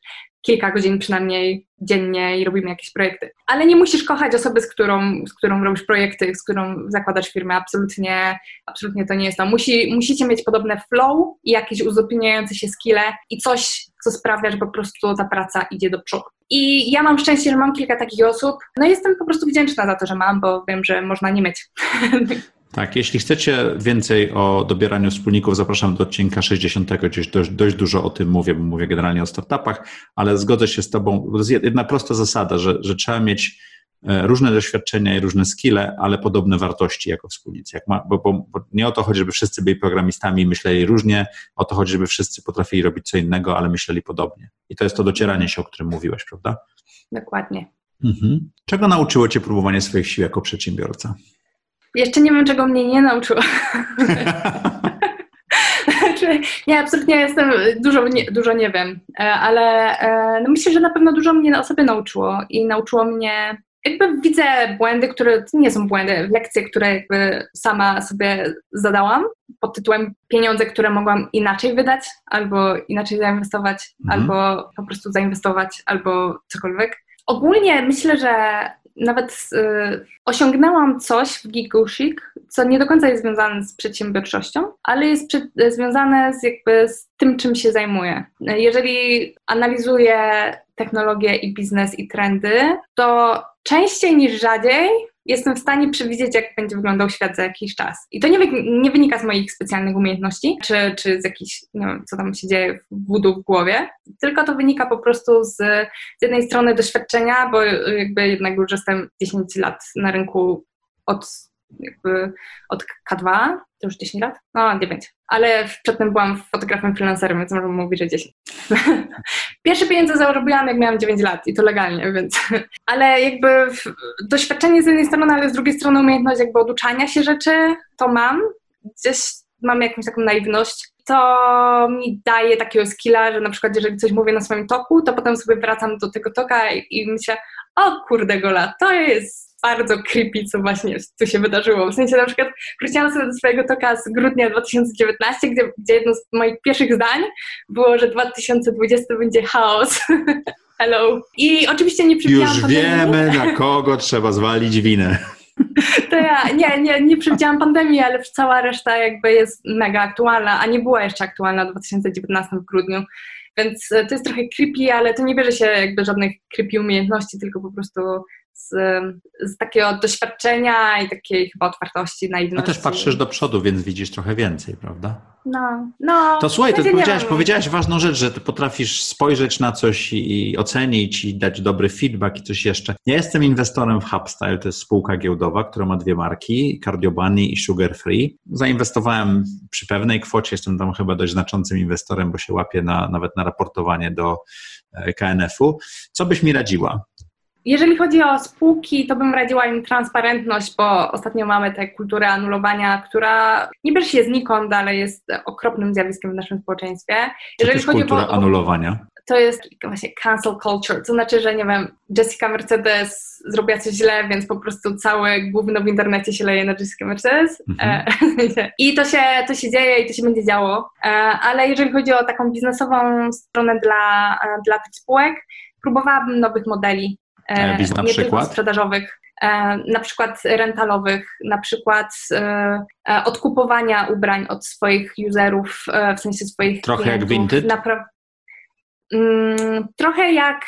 kilka godzin przynajmniej dziennie i robimy jakieś projekty. Ale nie musisz kochać osoby, z którą, z którą robisz projekty, z którą zakładasz firmę. Absolutnie, absolutnie to nie jest to. Musi, musicie mieć podobne flow i jakieś uzupełniające się skille i coś, co sprawia, że po prostu ta praca idzie do przodu. I ja mam szczęście, że mam kilka takich osób. No jestem po prostu wdzięczna za to, że mam, bo wiem, że można nie mieć. (laughs) Tak, jeśli chcecie więcej o dobieraniu wspólników, zapraszam do odcinka 60, gdzieś dość, dość dużo o tym mówię, bo mówię generalnie o startupach, ale zgodzę się z Tobą, to jest jedna prosta zasada, że, że trzeba mieć różne doświadczenia i różne skille, ale podobne wartości jako wspólnicy. Jak ma, bo, bo, bo, nie o to chodzi, żeby wszyscy byli programistami i myśleli różnie, o to chodzi, żeby wszyscy potrafili robić co innego, ale myśleli podobnie. I to jest to docieranie się, o którym mówiłeś, prawda? Dokładnie. Mhm. Czego nauczyło Cię próbowanie swoich sił jako przedsiębiorca? Jeszcze nie wiem, czego mnie nie nauczyło. Znaczy, nie, absolutnie jestem, dużo nie, dużo nie wiem, e, ale e, no myślę, że na pewno dużo mnie o sobie nauczyło i nauczyło mnie, jakby widzę błędy, które nie są błędy, lekcje, które jakby sama sobie zadałam pod tytułem pieniądze, które mogłam inaczej wydać, albo inaczej zainwestować, mhm. albo po prostu zainwestować, albo cokolwiek. Ogólnie myślę, że nawet y, osiągnęłam coś w Gigusik, co nie do końca jest związane z przedsiębiorczością, ale jest przy, związane z jakby z tym, czym się zajmuję. Jeżeli analizuję technologię i biznes i trendy, to częściej niż rzadziej jestem w stanie przewidzieć, jak będzie wyglądał świat za jakiś czas. I to nie, nie wynika z moich specjalnych umiejętności, czy, czy z jakichś, nie wiem, co tam się dzieje w budu w głowie, tylko to wynika po prostu z, z jednej strony doświadczenia, bo jakby jednak już jestem 10 lat na rynku od od K2, to już 10 lat? No, 9. Ale przedtem byłam fotografem freelancerem, więc można mówić, że 10. (laughs) Pierwsze pieniądze zarobiłam, jak miałam 9 lat i to legalnie, więc... (laughs) Ale jakby doświadczenie z jednej strony, ale z drugiej strony umiejętność jakby oduczania się rzeczy, to mam. Gdzieś mam jakąś taką naiwność, to mi daje takiego skilla, że na przykład jeżeli coś mówię na swoim toku, to potem sobie wracam do tego toka i, i myślę, o kurde gola, to jest bardzo creepy, co właśnie tu się wydarzyło. W sensie na przykład wróciłam sobie do swojego toka z grudnia 2019, gdzie, gdzie jedno z moich pierwszych zdań było, że 2020 będzie chaos. (laughs) Hello. I oczywiście nie przewidziałam Już wiemy, na kogo trzeba zwalić winę. (laughs) To ja nie, nie, nie przewidziałam pandemii, ale cała reszta jakby jest mega aktualna, a nie była jeszcze aktualna w 2019 w grudniu. Więc e, to jest trochę creepy, ale to nie bierze się jakby żadnych creepy umiejętności, tylko po prostu z, z takiego doświadczenia i takiej chyba otwartości, naiwności. A też patrzysz do przodu, więc widzisz trochę więcej, prawda? No, no. To słuchaj, to powiedziałaś, powiedziałaś ważną rzecz, że ty potrafisz spojrzeć na coś i, i, ocenić i dać dobry feedback i coś jeszcze. Ja jestem inwestorem w Hubstyle, to jest spółka giełdowa, która ma dwie marki, Cardio Bunny i Sugar Free. Zainwestowałem przy pewnej kwocie, jestem tam chyba dość znaczącym inwestorem, bo się łapię na, nawet na raportowanie do e, KNF-u. Co byś mi radziła? Jeżeli chodzi o spółki, to bym radziła im transparentność, bo ostatnio mamy tę kulturę anulowania, która nie bierze się znikąd, ale jest okropnym zjawiskiem w naszym społeczeństwie. Jeżeli jest chodzi kultura o, anulowania? To jest właśnie cancel culture, to znaczy, że nie wiem, Jessica Mercedes zrobiła coś źle, więc po prostu cały gówno w internecie się leje na Jessica Mercedes. Mhm. E, (laughs) I to się, to się dzieje i to się będzie działo. E, ale jeżeli chodzi o taką biznesową stronę dla, e, dla tych spółek, próbowałabym nowych modeli E, na nie tylko sprzedażowych, e, na przykład rentalowych, na przykład e, odkupowania ubrań od swoich userów, w sensie swoich Trochę klientów. jak Vinted? Napra- mm, trochę jak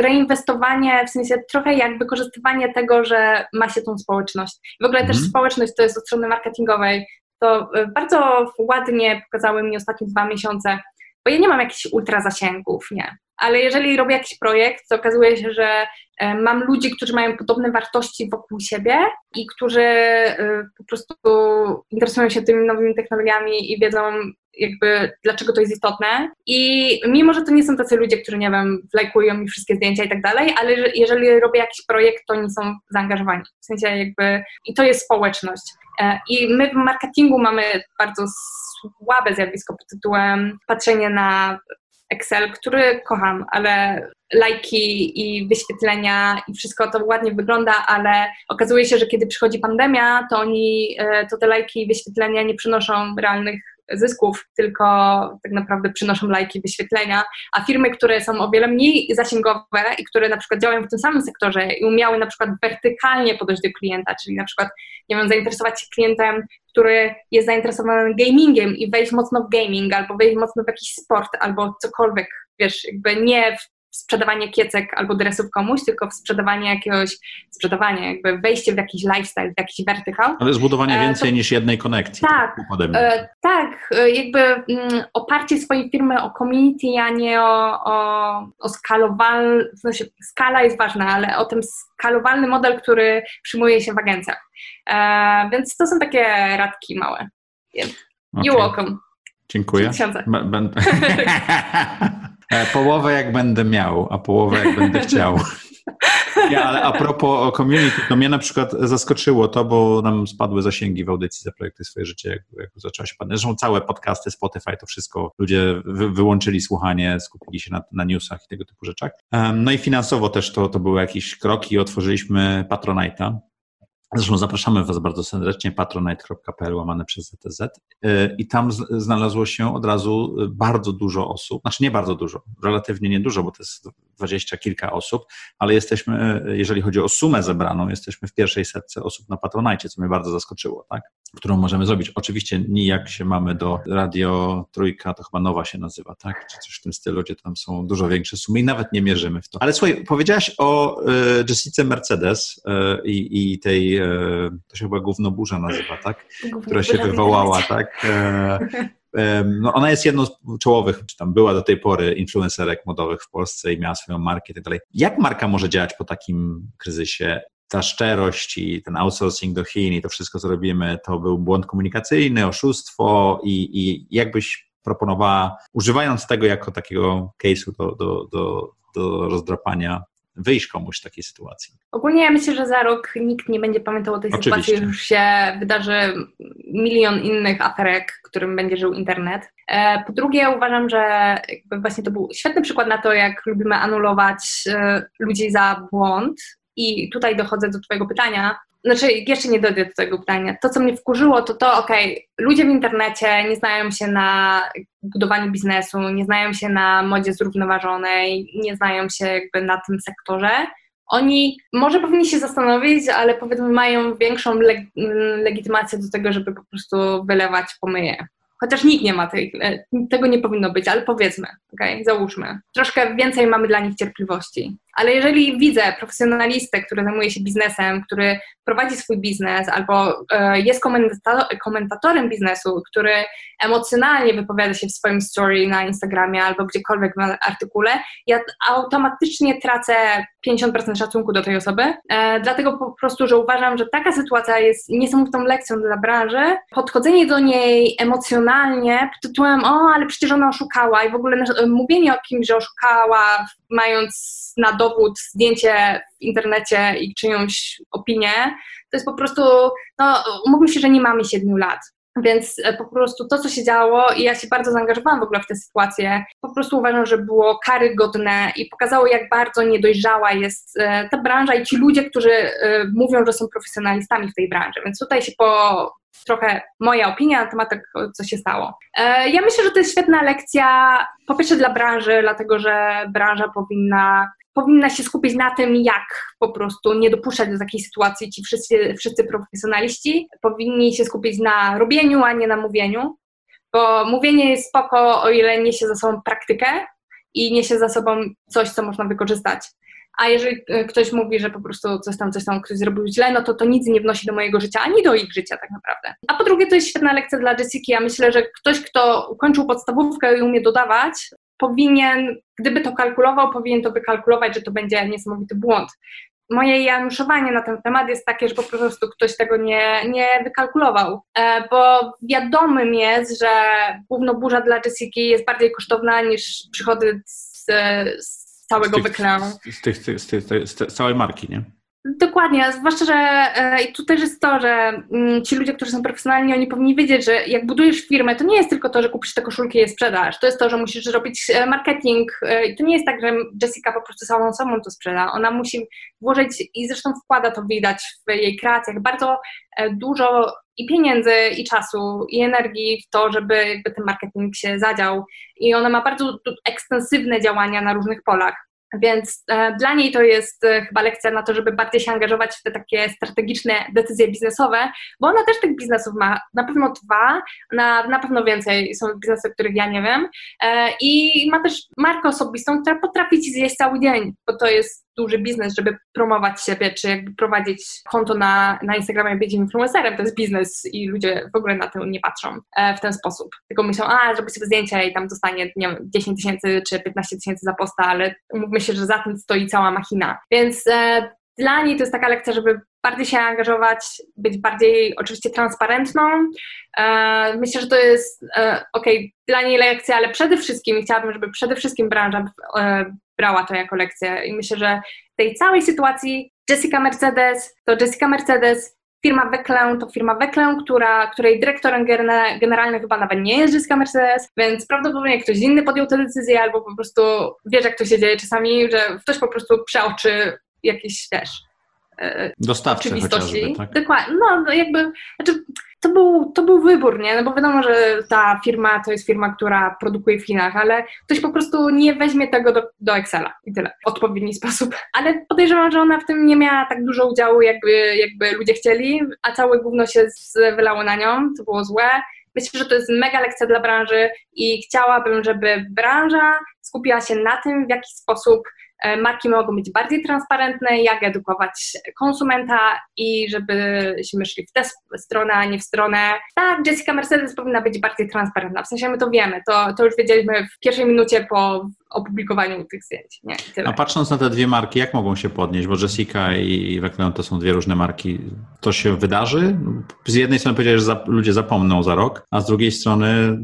reinwestowanie, w sensie trochę jak wykorzystywanie tego, że ma się tą społeczność. W ogóle też mhm. społeczność to jest od strony marketingowej. To bardzo ładnie pokazały mi ostatnie dwa miesiące, bo ja nie mam jakichś ultra zasięgów, nie ale jeżeli robię jakiś projekt, to okazuje się, że e, mam ludzi, którzy mają podobne wartości wokół siebie i którzy e, po prostu interesują się tymi nowymi technologiami i wiedzą jakby dlaczego to jest istotne. I mimo, że to nie są tacy ludzie, którzy, nie wiem, lajkują mi wszystkie zdjęcia i tak dalej, ale jeżeli robię jakiś projekt, to oni są zaangażowani. W sensie jakby, i to jest społeczność. E, I my w marketingu mamy bardzo słabe zjawisko pod tytułem patrzenie na Excel, który kocham, ale lajki i wyświetlenia i wszystko to ładnie wygląda, ale okazuje się, że kiedy przychodzi pandemia, to oni, e, to te lajki i wyświetlenia nie przynoszą realnych zysków, tylko tak naprawdę przynoszą lajki, wyświetlenia, a firmy, które są o wiele mniej zasięgowe i które na przykład działają w tym samym sektorze i umiały na przykład wertykalnie podejść do klienta, czyli na przykład, nie wiem, zainteresować się klientem, który jest zainteresowany gamingiem i wejść mocno w gaming, albo wejść mocno w jakiś sport, albo cokolwiek, wiesz, jakby nie w sprzedawanie kiecek albo dresów komuś, tylko w sprzedawanie jakiegoś, sprzedawanie, jakby wejście w jakiś lifestyle, w jakiś wertykal. Ale zbudowanie e, więcej to, niż jednej konekcji. Tak, e, tak, e, jakby mm, oparcie swojej firmy o community, a nie o, o, o skalowalny, w sensie skala jest ważna, ale o tym skalowalny model, który przyjmuje się w agencjach. Więc to są takie radki małe. Okay. You're welcome. Dziękuję. Będę... (laughs) (laughs) E, połowę jak będę miał, a połowę jak będę (laughs) chciał. Nie, ale a propos community, to mnie na przykład zaskoczyło to, bo nam spadły zasięgi w audycji za projekty swoje życie, jak, jak zaczęła się padać. Zresztą całe podcasty, Spotify, to wszystko ludzie wy, wyłączyli słuchanie, skupili się na, na newsach i tego typu rzeczach. Um, no i finansowo też to, to były jakieś kroki. Otworzyliśmy Patronite'a, Zresztą zapraszamy Was bardzo serdecznie, patronite.pl łamane przez ZTZ y, i tam znalazło się od razu bardzo dużo osób, znaczy nie bardzo dużo, relatywnie niedużo, bo to jest dwadzieścia kilka osób, ale jesteśmy, jeżeli chodzi o sumę zebraną, jesteśmy w pierwszej setce osób na Patronite, co mnie bardzo zaskoczyło, tak? Którą możemy zrobić. Oczywiście nijak się mamy do Radio Trójka, to chyba Nowa się nazywa, tak? Czy coś w tym stylu, gdzie tam są dużo większe sumy i nawet nie mierzymy w to. Ale słuchaj, powiedziałaś o y, Jessice Mercedes y, i tej E, to się chyba Gównoburza nazywa, tak? Która się wywołała, tak? No ona jest jedną z czołowych, czy tam była do tej pory influencerek modowych w Polsce i miała swoją markę i tak dalej. Jak marka może działać po takim kryzysie? Ta szczerość i ten outsourcing do Chin i to wszystko, co robimy, to był błąd komunikacyjny, oszustwo i, i jakbyś proponowała, używając tego jako takiego case'u do, do, do, do rozdrapania, wyjść komuś z takiej sytuacji? Ogólnie ja myślę, że za rok nikt nie będzie pamiętał o tej Oczywiście. sytuacji, już się wydarzy milion innych aferek, którym będzie żył internet. E, po drugie, uważam, że właśnie to był świetny przykład na to, jak lubimy anulować e, ludzi za błąd. I tutaj dochodzę do Twojego pytania, znaczy jeszcze nie dojdę do tego pytania. To, co mnie wkurzyło, to to, okej, ludzie w internecie nie znają się na budowaniu biznesu, nie znają się na modzie zrównoważonej, nie znają się jakby na tym sektorze. oni może powinni się zastanowić, ale powiedzmy mają większą leg legitymację do tego, żeby po prostu wylewać pomyje. Chociaż nikt nie ma tej, e, tego nie powinno być, ale powiedzmy, okay? załóżmy. Troszkę więcej mamy dla nich cierpliwości. Ale jeżeli widzę profesjonalistę, który zajmuje się biznesem, który prowadzi swój biznes albo e, jest komentatorem biznesu, który emocjonalnie wypowiada się w swoim story na Instagramie albo gdziekolwiek w artykule, ja automatycznie tracę 50% szacunku do tej osoby, e, dlatego po prostu, że uważam, że taka sytuacja jest niesamowitą lekcją dla branży. Podchodzenie do niej emocjonalnie pod tytułem, o, ale przecież ona oszukała i w ogóle mówienie o kimś, że oszukała, mając na dowód zdjęcie w internecie i czyjąś opinię, to jest po prostu, no, umówmy się, że nie mamy siedmiu lat. Więc e, po prostu to, co się działo, i ja się bardzo zaangażowałam w ogóle w tę sytuację, po prostu uważam, że było karygodne i pokazało, jak bardzo niedojrzała jest e, ta branża i ci ludzie, którzy e, mówią, że są profesjonalistami w tej branży. Więc tutaj się po, trochę moja opinia na temat tego, co się stało. Ja myślę, że to jest świetna lekcja, po pierwsze dla branży, dlatego że branża powinna powinna się skupić na tym, jak po prostu nie dopuszczać do takiej sytuacji ci wszyscy, wszyscy profesjonaliści. Powinni się skupić na robieniu, a nie na mówieniu, bo mówienie jest spoko, o ile niesie za sobą praktykę i niesie za sobą coś, co można wykorzystać. A jeżeli e, ktoś mówi, że po prostu coś tam, coś tam ktoś zrobił źle, no to to nic nie wnosi do mojego życia, ani do ich życia tak naprawdę. A po drugie, to jest świetna lekcja dla Jessica. Ja myślę, że ktoś, kto ukończył podstawówkę i umie dodawać, powinien, gdyby to kalkulował, powinien to wykalkulować, że to będzie niesamowity błąd. Moje januszowanie na ten temat jest takie, że po prostu ktoś tego nie, nie wykalkulował, e, bo wiadomym jest, że burza dla Jessica jest bardziej kosztowna niż przychody z, z całego z tych, Z, tych, z, tych, z całej marki, nie? Dokładnie, zwłaszcza, że e, i tu też jest to, że mm, ci ludzie, którzy są profesjonalni, oni powinni wiedzieć, że jak budujesz firmę, to nie jest tylko to, że kupisz te koszulki i je sprzedasz. To jest to, że musisz robić e, marketing. E, I to nie jest tak, że Jessica po prostu samą sobą to sprzeda. Ona musi włożyć i zresztą wkłada to widać w jej kreacjach bardzo dużo i pieniędzy, i czasu, i energii w to, żeby jakby ten marketing się zadział. I ona ma bardzo ekstensywne działania na różnych polach. Więc e, dla niej to jest e, chyba lekcja na to, żeby bardziej się angażować w te takie strategiczne decyzje biznesowe, bo ona też tych biznesów ma na pewno dwa, na, na pewno więcej są biznesy, których ja nie wiem. E, I ma też markę osobistą, która potrafi ci zjeść cały dzień, bo to jest duży biznes, żeby promować siebie, czy jakby prowadzić konto na, na Instagramie, być influencerem, to jest biznes i ludzie w ogóle na to nie patrzą w ten sposób. Tylko myślą, a zrobię sobie zdjęcie i tam dostanie nie wiem, 10 tysięcy czy 15 tysięcy za posta, ale umówmy się, że za tym stoi cała machina. Więc e, dla niej to jest taka lekcja, żeby bardziej się angażować, być bardziej oczywiście transparentną. E, myślę, że to jest e, ok, dla niej lekcja, ale przede wszystkim chciałabym, żeby przede wszystkim branża e, brała to jako lekcję. I myślę, że tej całej sytuacji Jessica Mercedes to Jessica Mercedes, firma Wecklę to firma Wecklę, która, której dyrektorem generalnym chyba nawet nie jest Jessica Mercedes, więc prawdopodobnie ktoś inny podjął tę decyzję albo po prostu wiesz jak to się dzieje czasami, że ktoś po prostu przeoczy jakieś też e, oczywistości. Tak? Dokładnie, no jakby, znaczy to był, to był wybór, nie? No bo wiadomo, że ta firma to jest firma, która produkuje w Chinach, ale ktoś po prostu nie weźmie tego do, do Excela i tyle, w odpowiedni sposób. Ale podejrzewam, że ona w tym nie miała tak dużo udziału, jakby, jakby ludzie chcieli, a całe gówno się wylało na nią, to było złe. Myślę, że to jest mega lekcja dla branży i chciałabym, żeby branża skupiła się na tym, w jaki sposób marki mogą być bardziej transparentne, jak edukować konsumenta i żebyśmy szli w tę stronę, a nie w stronę. Tak, Jessica Mercedes powinna być bardziej transparentna. W sensie my to wiemy, to, to już wiedzieliśmy w pierwszej minucie po opublikowaniu tych zdjęć. Nie. A patrząc na te dwie marki, jak mogą się podnieść? Bo Jessica i Wekleon to są dwie różne marki. To się wydarzy? Z jednej strony powiedziałeś, że za, ludzie zapomną za rok, a z drugiej strony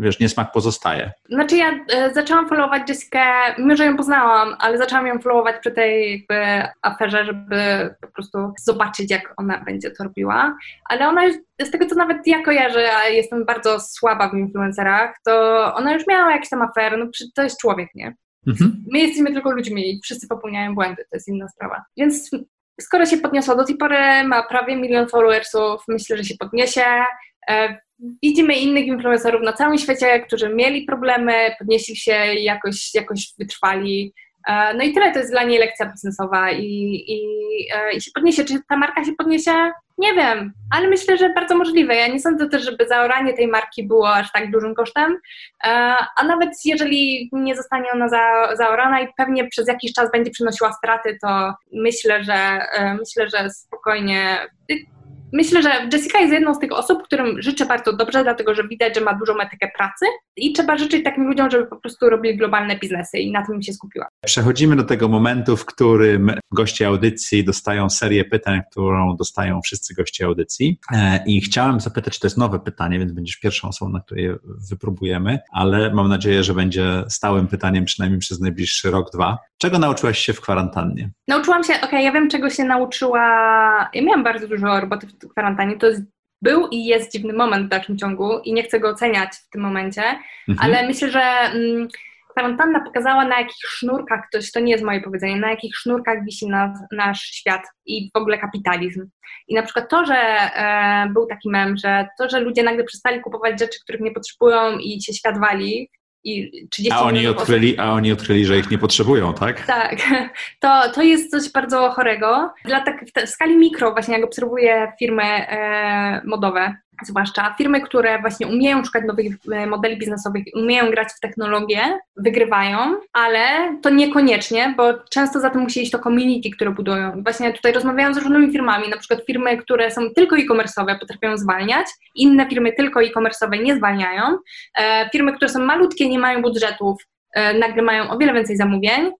wiesz, niesmak pozostaje. Znaczy ja e, zaczęłam followować Jessikę, mimo że ją poznałam, ale zaczęłam ją followować przy tej jakby aferze, żeby po prostu zobaczyć, jak ona będzie to robiła. Ale ona już, z tego co nawet ja kojarzę, a jestem bardzo słaba w influencerach, to ona już miała jakieś tam afery, no to jest człowiek, nie? Mhm. My jesteśmy tylko ludźmi i wszyscy popełniają błędy, to jest inna sprawa. Więc skoro się podniosła do tej pory, ma prawie milion followersów, myślę, że się podniesie. E, widzimy innych influencerów na całym świecie, którzy mieli problemy, podnieśli się i jakoś, jakoś wytrwali. E, no i tyle, to jest dla niej lekcja biznesowa i, i, e, i się podniesie. Czy ta marka się podniesie? Nie wiem, ale myślę, że bardzo możliwe. Ja nie sądzę też, żeby zaoranie tej marki było aż tak dużym kosztem, a nawet jeżeli nie zostanie ona za, zaorana i pewnie przez jakiś czas będzie przynosiła straty, to myślę, że myślę, że spokojnie Myślę, że Jessica jest jedną z tych osób, którym życzę bardzo dobrze, dlatego że widać, że ma dużą etykę pracy i trzeba życzyć takim ludziom, żeby po prostu robili globalne biznesy i na tym się skupiła. Przechodzimy do tego momentu, w którym goście audycji dostają serię pytań, którą dostają wszyscy goście audycji. E, I chciałem zapytać, czy to jest nowe pytanie, więc będziesz pierwszą osobą, na której je wypróbujemy, ale mam nadzieję, że będzie stałym pytaniem przynajmniej przez najbliższy rok, dwa. Czego nauczyłaś się w kwarantannie? Nauczyłam się, okej, okay, ja wiem, czego się nauczyła. Ja miałam bardzo dużo roboty w kwarantannie. To jest, był i jest dziwny moment w dalszym ciągu i nie chcę go oceniać w tym momencie, mhm. ale myślę, że mm, kwarantanna pokazała, na jakich sznurkach, ktoś, to nie jest moje powiedzenie, na jakich sznurkach wisi nas, nasz świat i w ogóle kapitalizm. I na przykład to, że e, był taki mem, że to, że ludzie nagle przestali kupować rzeczy, których nie potrzebują i się świat wali, i 30 a oni odkryli, A oni odkryli, że ich nie potrzebują, tak? Tak. (laughs) To, to jest coś bardzo chorego. Dla tak, w, skali mikro właśnie jak obserwuję firmy e, modowe, zwłaszcza firmy, które właśnie umieją szukać nowych e, modeli biznesowych, umieją grać w technologię, wygrywają, ale to niekoniecznie, bo często za tym musi iść to community, które budują. Właśnie tutaj rozmawiałam z różnymi firmami, na przykład firmy, które są tylko e-commerce'owe, potrafią zwalniać, inne firmy tylko e-commerce'owe nie zwalniają, e, firmy, które są malutkie, nie mają budżetów, e, nagle mają o wiele więcej zamówień,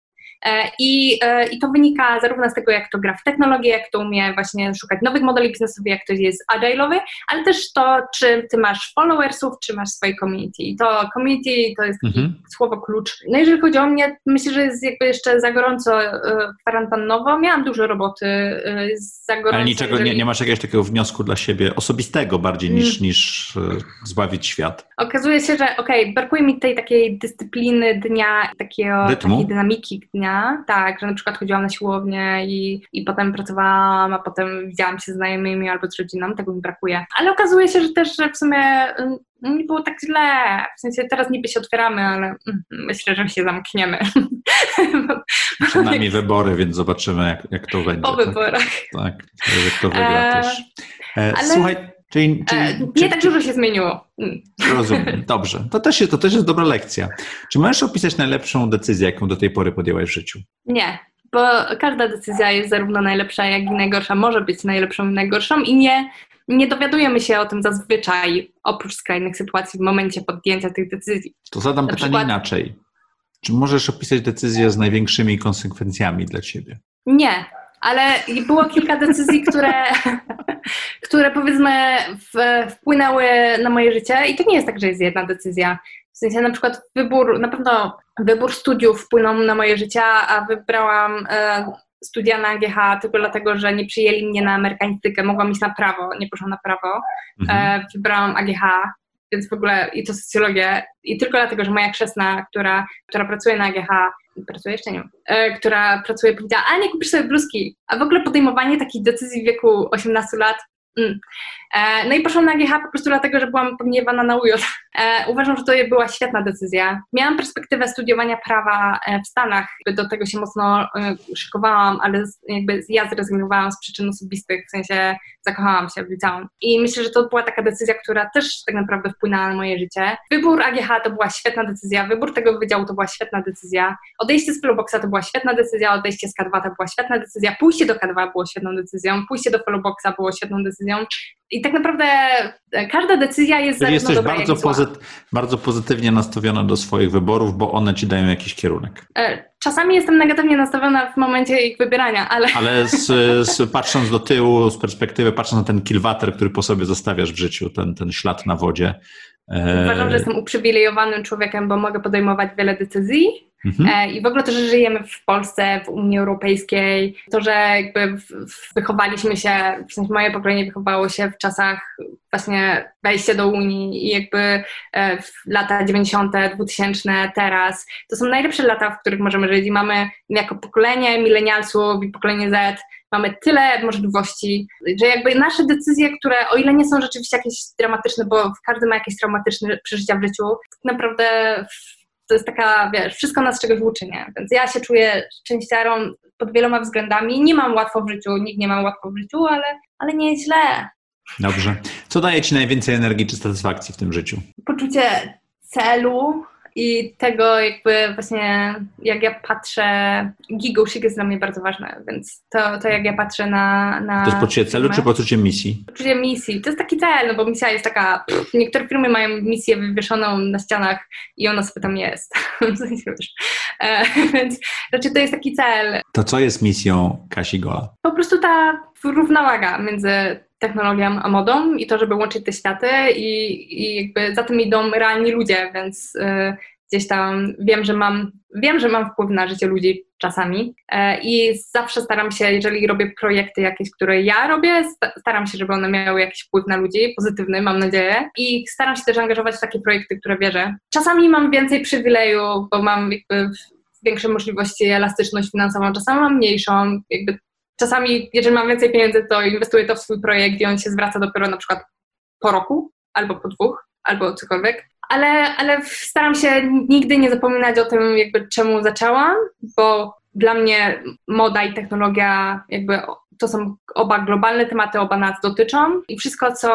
I, e, I to wynika zarówno z tego, jak to gra w technologię, jak to umie właśnie szukać nowych modeli biznesowych, jak to jest agile'owy, ale też to, czy ty masz followersów, czy masz swoje community. I to community to jest mhm. słowo klucz. No jeżeli chodzi o mnie, myślę, że jest jakby jeszcze za gorąco e, kwarantannowo. Miałam dużo roboty, za gorąco. Ale niczego, jeżeli... nie, nie masz jakiegoś takiego wniosku dla siebie osobistego bardziej niż, mm. niż zbawić świat? Okazuje się, że okej, okay, brakuje mi tej takiej dyscypliny dnia, takiego, takiej dynamiki dnia, tak, że na przykład chodziłam na siłownię i, i potem pracowałam, a potem widziałam się z znajomymi albo z rodziną, tego mi brakuje. Ale okazuje się, że też że w sumie mm, nie było tak źle. W sensie teraz niby się otwieramy, ale mm, myślę, że się zamkniemy. (laughs) Przed nami wybory, więc zobaczymy, jak, jak to będzie. Po tak? wyborach. Tak, jak to wygra e, też. E, ale... Słuchaj, Czyli, czyli, e, nie czy, tak dużo się zmieniło. Mm. Rozumiem, (laughs) dobrze. To też, jest, to też jest dobra lekcja. Czy możesz opisać najlepszą decyzję, jaką do tej pory podjęłaś w życiu? Nie, bo każda decyzja jest zarówno najlepsza, jak i najgorsza. Może być najlepszą i najgorszą i nie, nie dowiadujemy się o tym zazwyczaj, oprócz skrajnych sytuacji w momencie podjęcia tych decyzji. To zadam Na pytanie przykład... inaczej. Czy możesz opisać decyzję z największymi konsekwencjami dla ciebie? Nie, ale było kilka decyzji, które, (laughs) które powiedzmy wpłynęły na moje życie i to nie jest tak, że jest jedna decyzja. W sensie na przykład wybór, na pewno wybór studiów wpłynął na moje życie, a wybrałam e, studia na AGH tylko dlatego, że nie przyjęli mnie na amerykanistykę, mogłam iść na prawo, nie poszłam na prawo. Mhm. E, wybrałam AGH, więc w ogóle i to socjologię i tylko dlatego, że moja krzesna, która, która pracuje na AGH, pracuje jeszcze nie e, która pracuje, powiedziała, a nie kupisz sobie bluzki. A w ogóle podejmowanie takich decyzji w wieku 18 lat Mm. E, no i poszłam na GH po prostu dlatego, że byłam pogniewana na UJ. E, uważam, że to była świetna decyzja. Miałam perspektywę studiowania prawa e, w Stanach, do tego się mocno szykowałam, ale jakby ja zrezygnowałam z przyczyn osobistych, w sensie zakochałam się w liceum. I myślę, że to była taka decyzja, która też tak naprawdę wpłynęła na moje życie. Wybór AGH to była świetna decyzja, wybór tego wydziału to była świetna decyzja, odejście z Flowboxa to była świetna decyzja, odejście z K2 to była świetna decyzja, pójście do K2 było świetną decyzją, pójście do Flowboxa było świetną decyzją. I tak naprawdę e, każda decyzja jest Czyli jesteś dobra, bardzo, pozyt, bardzo pozytywnie nastawiona do swoich wyborów, bo one ci dają jakiś kierunek. E, czasami jestem negatywnie nastawiona w momencie ich wybierania, ale... Ale z, (laughs) z, patrząc do tyłu, z perspektywy, patrząc na ten kilwater, który po sobie zostawiasz w życiu, ten, ten ślad na wodzie. E, Uważam, że jestem uprzywilejowanym człowiekiem, bo mogę podejmować wiele decyzji Mhm. E, I w ogóle to, że żyjemy w Polsce, w Unii Europejskiej, to, że jakby wychowaliśmy się, w sensie moje pokolenie wychowało się w czasach właśnie wejścia do Unii i jakby e, lata 90., 2000, teraz, to są najlepsze lata, w których możemy żyć i mamy jako pokolenie milenialsów i pokolenie Z mamy tyle możliwości, że jakby nasze decyzje, które o ile nie są rzeczywiście jakieś dramatyczne, bo każdy ma jakieś traumatyczne przeżycia w życiu, tak naprawdę to jest taka, wiesz, wszystko nas czegoś uczy, nie? Więc ja się czuję szczęściarą pod wieloma względami. Nie mam łatwo w życiu, nikt nie ma łatwo w życiu, ale, ale nie jest źle. Dobrze. Co daje Ci najwięcej energii czy satysfakcji w tym życiu? Poczucie celu, i tego jakby właśnie, jak ja patrzę, gigosik jest dla mnie bardzo ważne, więc to, to jak ja patrzę na... na to jest poczucie celu czy poczucie misji? Poczucie misji. To jest taki cel, no bo misja jest taka, pff, niektóre firmy mają misję wywieszoną na ścianach i ona sobie tam jest. (laughs) e, (laughs) więc raczej to jest taki cel. To co jest misją Kasi Gola? Po prostu ta równowaga między technologią a modą i to, żeby łączyć te światy i, i jakby za tym idą realni ludzie, więc y, gdzieś tam wiem, że mam, wiem, że mam wpływ na życie ludzi czasami y, i zawsze staram się, jeżeli robię projekty jakieś, które ja robię, staram się, żeby one miały jakiś wpływ na ludzi, pozytywny, mam nadzieję i staram się też angażować w takie projekty, które wierzę. Czasami mam więcej przywileju, bo mam jakby większe możliwości, elastyczność finansową, czasami mam mniejszą, jakby czasami, jeżeli mam więcej pieniędzy, to inwestuję to w swój projekt i on się zwraca dopiero na przykład po roku, albo po dwóch, albo cokolwiek. Ale, ale staram się nigdy nie zapominać o tym, jakby czemu zaczęłam, bo dla mnie moda i technologia jakby to są oba globalne tematy, oba nas dotyczą i wszystko, co,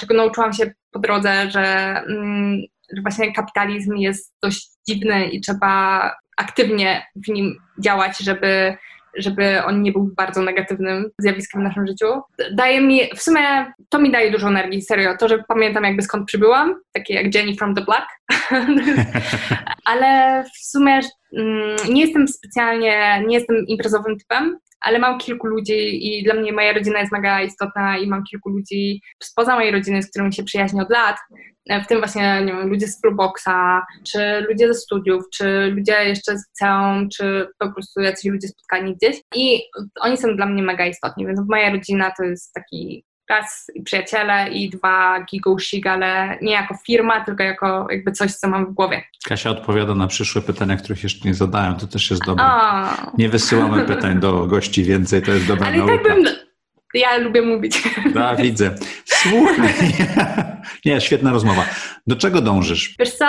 czego nauczyłam się po drodze, że, mm, że właśnie kapitalizm jest dość dziwny i trzeba aktywnie w nim działać, żeby żeby on nie był bardzo negatywnym zjawiskiem w naszym życiu. Daje mi, w sumie to mi daje dużo energii, serio. To, że pamiętam jakby skąd przybyłam, takie jak Jenny from the Black, (laughs) ale w sumie mm, nie jestem specjalnie, nie jestem imprezowym typem, ale mam kilku ludzi i dla mnie moja rodzina jest mega istotna i mam kilku ludzi spoza mojej rodziny, z którymi się przyjaźnię od lat, w tym właśnie nie wiem, ludzie z Proboxa, czy ludzie ze studiów, czy ludzie jeszcze z liceum, czy po prostu jacyś ludzie spotkani gdzieś. I oni są dla mnie mega istotni, więc moja rodzina to jest taki raz przyjaciele i dwa gigosik, ale nie jako firma, tylko jako jakby coś, co mam w głowie. Kasia odpowiada na przyszłe pytania, których jeszcze nie zadają, to też jest dobre. O. Nie wysyłamy pytań do gości więcej, to jest dobra ale nauka. Ale tak bym... Ja lubię mówić. Da, widzę. Słuchaj. (laughs) Nie, świetna rozmowa. Do czego dążysz? Wiesz co,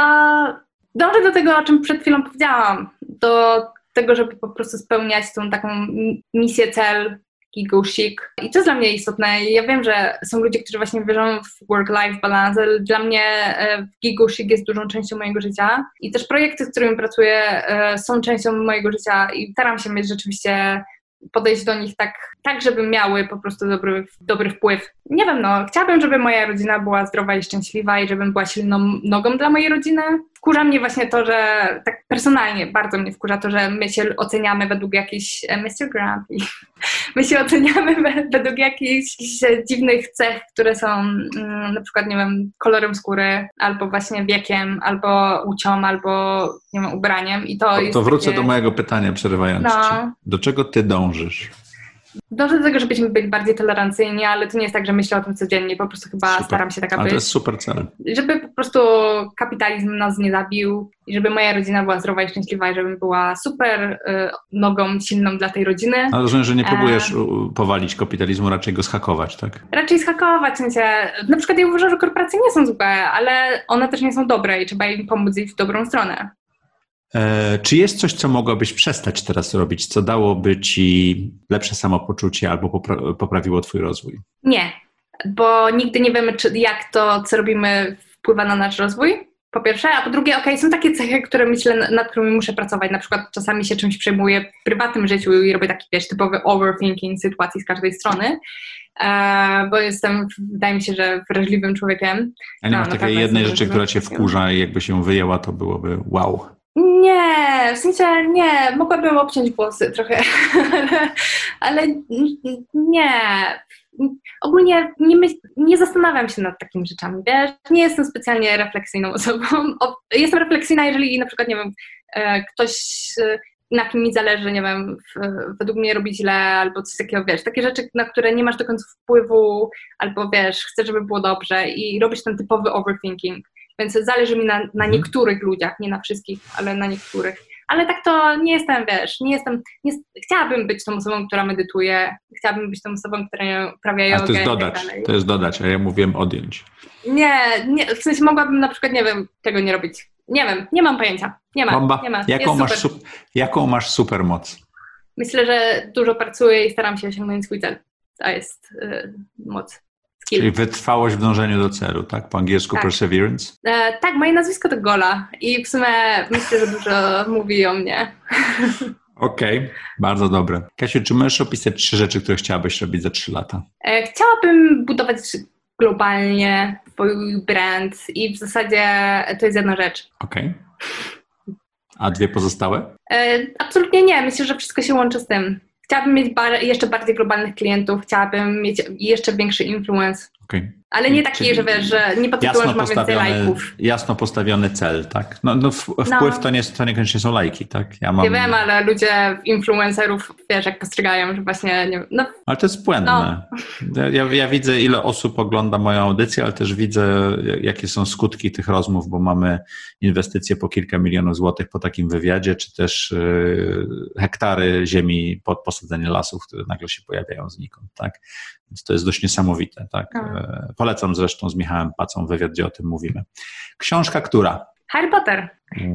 dążę do tego, o czym przed chwilą powiedziałam. Do tego, żeby po prostu spełniać tą taką misję, cel, ego chic. I to jest dla mnie istotne. Ja wiem, że są ludzie, którzy właśnie wierzą w work-life balance, ale dla mnie e, ego chic jest dużą częścią mojego życia. I też projekty, z którymi pracuję, e, są częścią mojego życia i staram się mieć rzeczywiście podejść do nich tak, tak żeby miały po prostu dobry, dobry wpływ. Nie wiem, no, chciałabym, żeby moja rodzina była zdrowa i szczęśliwa i żebym była silną nogą dla mojej rodziny. Wkurza mnie właśnie to, że tak personalnie bardzo mnie wkurza to, że my się oceniamy według jakichś Mr. I (laughs) my się oceniamy według jakichś dziwnych cech, które są mm, na przykład, nie wiem, kolorem skóry, albo właśnie wiekiem, albo ucią, albo nie wiem, ubraniem i to, to To wrócę takie... do mojego pytania, przerywając no. Do czego ty dążysz? Dążę do tego, żebyśmy byli bardziej tolerancyjni, ale to nie jest tak, że myślę o tym codziennie, po prostu chyba super. staram się taka ale być. to jest super cel. Żeby po prostu kapitalizm nas nie zabił i żeby moja rodzina była zdrowa i szczęśliwa i żebym była super y, nogą silną dla tej rodziny. Ale rozumiem, że nie próbujesz e... powalić kapitalizmu, raczej go schakować, tak? Raczej schakować, w sensie, na przykład ja uważam, że korporacje nie są złe, ale one też nie są dobre i trzeba im pomóc iść w dobrą stronę. E, czy jest coś, co mogłabyś przestać teraz robić, co dałoby ci lepsze samopoczucie albo popra poprawiło twój rozwój? Nie, bo nigdy nie wiemy, czy, jak to, co robimy, wpływa na nasz rozwój. Po pierwsze, a po drugie, ok, są takie cechy, które myślę, nad którymi muszę pracować. Na przykład czasami się czymś przejmuję w prywatnym życiu i robię taki, wiesz, typowy overthinking sytuacji z każdej strony. E, bo jestem, wydaje mi się, że wrażliwym człowiekiem. A nie no, masz takiej jednej rzeczy, która cię wkurza i jakby się wyjęła, to byłoby wow. Nie, w sensie nie, mogłabym obciąć włosy trochę, (laughs) ale, nie. Ogólnie nie, myśl, nie zastanawiam się nad takimi rzeczami, wiesz? Nie jestem specjalnie refleksyjną osobą. Jestem refleksyjna, jeżeli na przykład, nie wiem, e, ktoś e, na kim mi zależy, nie wiem, według mnie robi źle albo coś takiego, wiesz, takie rzeczy, na które nie masz do końca wpływu albo, wiesz, chcesz, żeby było dobrze i robisz ten typowy overthinking. Więc zależy mi na, na mhm. niektórych ludziach, nie na wszystkich, ale na niektórych. Ale tak to nie jestem, wiesz, nie jestem, nie, chciałabym być tą osobą, która medytuje, chciałabym być tą osobą, która uprawia jogę A to jest dodać, tak to jest dodać, a ja mówiłem odjąć. Nie, nie, w sensie mogłabym na przykład, nie wiem, tego nie robić. Nie wiem, nie mam pojęcia. Nie ma, Bomba. nie ma. Jaką Jest masz, super. su- jaką masz supermoc? Myślę, że dużo pracuję i staram się osiągnąć swój cel. To jest y, moc. Skill. Czyli wytrwałość w dążeniu do celu, tak? Po angielsku Tak. perseverance. E, tak, moje nazwisko to Gola i w sumie myślę, że dużo mówi o mnie. (laughs) Okej, bardzo dobre. Kasiu, czy możesz opisać trzy rzeczy, które chciałabyś robić za trzy lata? E, chciałabym budować globalnie swój brand i w zasadzie to jest jedna rzecz. Okej. A dwie pozostałe? E, absolutnie nie, myślę, że wszystko się łączy z tym. Chciałabym mieć bar- jeszcze bardziej globalnych klientów, chciałabym mieć jeszcze większy influence, Okej. Ale nie taki, Czyli że wiesz, że nie pod tytułem, że mam więcej lajków. jasno postawiony cel, tak? No, no w, wpływ to, nie, to niekoniecznie są lajki, tak? Ja mam, Nie wiem, ale ludzie influencerów, wiesz, jak postrzegają, że właśnie, nie no Ale to jest błędne. No. Ja, ja widzę, ile osób ogląda moją audycję, ale też widzę, jakie są skutki tych rozmów, bo mamy inwestycje po kilka milionów złotych po takim wywiadzie, czy też yy, hektary ziemi pod posadzenie lasów, które nagle się pojawiają znikąd, tak? Więc to jest dość niesamowite, tak? Polecam zresztą z Michałem Pacą wywiad, gdzie o tym mówimy. Książka która? Harry Potter.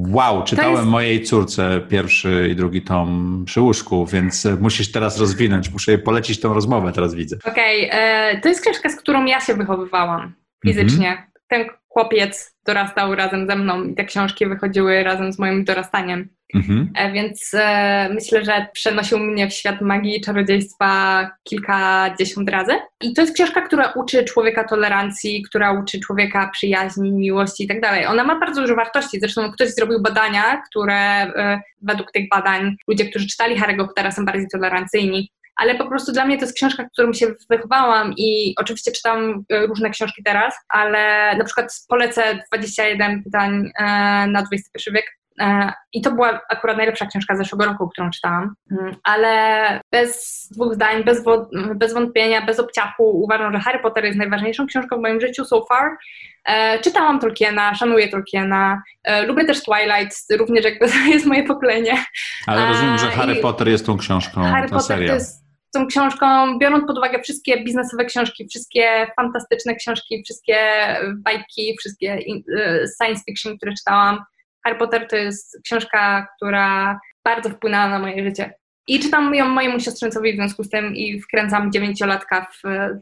Wow, czytałem jest- mojej córce pierwszy i drugi tom przy łóżku, więc musisz teraz rozwinąć, muszę jej polecić tą rozmowę, teraz widzę. Okej, e, to jest książka, z którą ja się wychowywałam fizycznie. Ten chłopiec dorastał razem ze mną i te książki wychodziły razem z moim dorastaniem. Mhm. E, Więc e, myślę, że przenosił mnie w świat magii i czarodziejstwa kilkadziesiąt razy. I to jest książka, która uczy człowieka tolerancji, która uczy człowieka przyjaźni, miłości i tak dalej. Ona ma bardzo dużo wartości. Zresztą ktoś zrobił badania, które e, według tych badań ludzie, którzy czytali Harry'ego Pottera są bardziej tolerancyjni. Ale po prostu dla mnie to jest książka, którą się wychowałam i oczywiście czytam różne książki teraz, ale na przykład polecę 21 pytań na XXI wiek I to była akurat najlepsza książka z zeszłego roku, którą czytałam. Mm, Ale bez dwóch zdań, bez, bez wątpienia, bez obciachu uważam, że Harry Potter jest najważniejszą książką w moim życiu so far. E, Czytałam Tolkiena, szanuję Tolkiena, e, lubię też Twilight, również jakby (laughs) to jest moje pokolenie. Ale rozumiem, że Harry i- Potter jest tą książką, Harry ta Potter seria. jest tą książką, biorąc pod uwagę wszystkie biznesowe książki, wszystkie fantastyczne książki, wszystkie bajki, wszystkie e, science fiction, które czytałam, Harry Potter to jest książka, która bardzo wpłynęła na moje życie. I czytam ją mojemu siostrzeńcowi w związku z tym i wkręcam dziewięciolatka w e,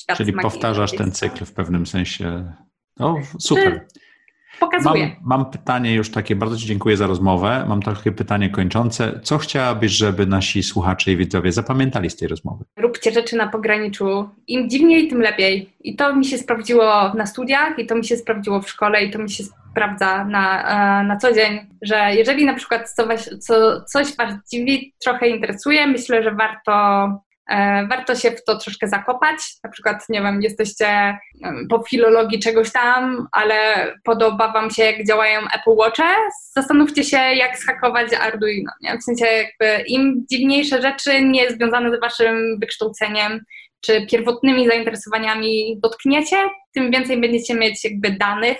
świat Czyli magii. powtarzasz ten cykl w pewnym sensie. O, super. Pokazuję. Mam, mam pytanie już takie, bardzo Ci dziękuję za rozmowę. Mam takie pytanie kończące. Co chciałabyś, żeby nasi słuchacze i widzowie zapamiętali z tej rozmowy? róbcie rzeczy na pograniczu. Im dziwniej, tym lepiej. I to mi się sprawdziło na studiach, i to mi się sprawdziło w szkole, i to mi się sprawdza na, e, na co dzień, że jeżeli na przykład co was, co, coś Was dziwi, trochę interesuje, myślę, że warto, e, warto się w to troszkę zakopać. Na przykład, nie wiem, jesteście po filologii czegoś tam, ale podoba Wam się, jak działają Apple Watche, zastanówcie się, jak schakować Arduino. Nie? W sensie, jakby im dziwniejsze rzeczy nie związane z Waszym wykształceniem czy pierwotnymi zainteresowaniami dotkniecie, tym więcej będziecie mieć jakby danych,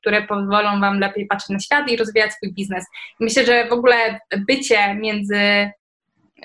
które pozwolą Wam lepiej patrzeć na świat i rozwijać swój biznes. I myślę, że w ogóle bycie między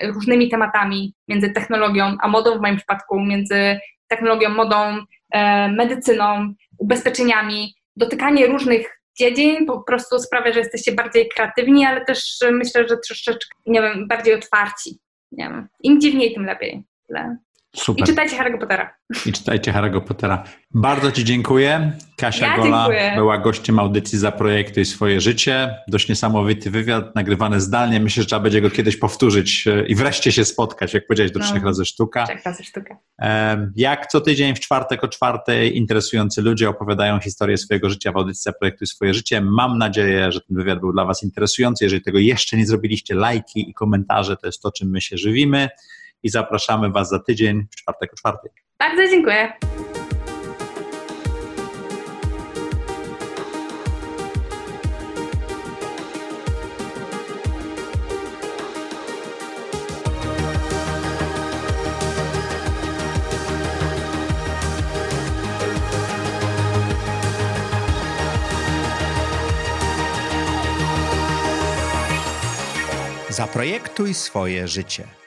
różnymi tematami, między technologią a modą w moim przypadku, między technologią, modą, e, medycyną, ubezpieczeniami, dotykanie różnych dziedzin po prostu sprawia, że jesteście bardziej kreatywni, ale też myślę, że troszeczkę, nie wiem, bardziej otwarci. Nie wiem. Im dziwniej, tym lepiej. Tyle. I Super. czytajcie Harry'ego Pottera. I czytajcie Harry'ego Pottera. Bardzo Ci dziękuję. Kasia Ja Gola dziękuję. była gościem audycji Zaprojektuj swoje życie. Dość niesamowity wywiad, nagrywany zdalnie. Myślę, że trzeba będzie go kiedyś powtórzyć e, i wreszcie się spotkać, jak powiedziałeś, do No. trzech razy sztuka. Czek razy sztukę. E, Jak co tydzień w czwartek o czwartej interesujący ludzie opowiadają historię swojego życia w audycji Zaprojektuj swoje życie. Mam nadzieję, że ten wywiad był dla Was interesujący. Jeżeli tego jeszcze nie zrobiliście, lajki i komentarze to jest to, czym my się żywimy. I zapraszamy Was za tydzień w czwartek o czwartej. Bardzo dziękuję. Zaprojektuj swoje życie.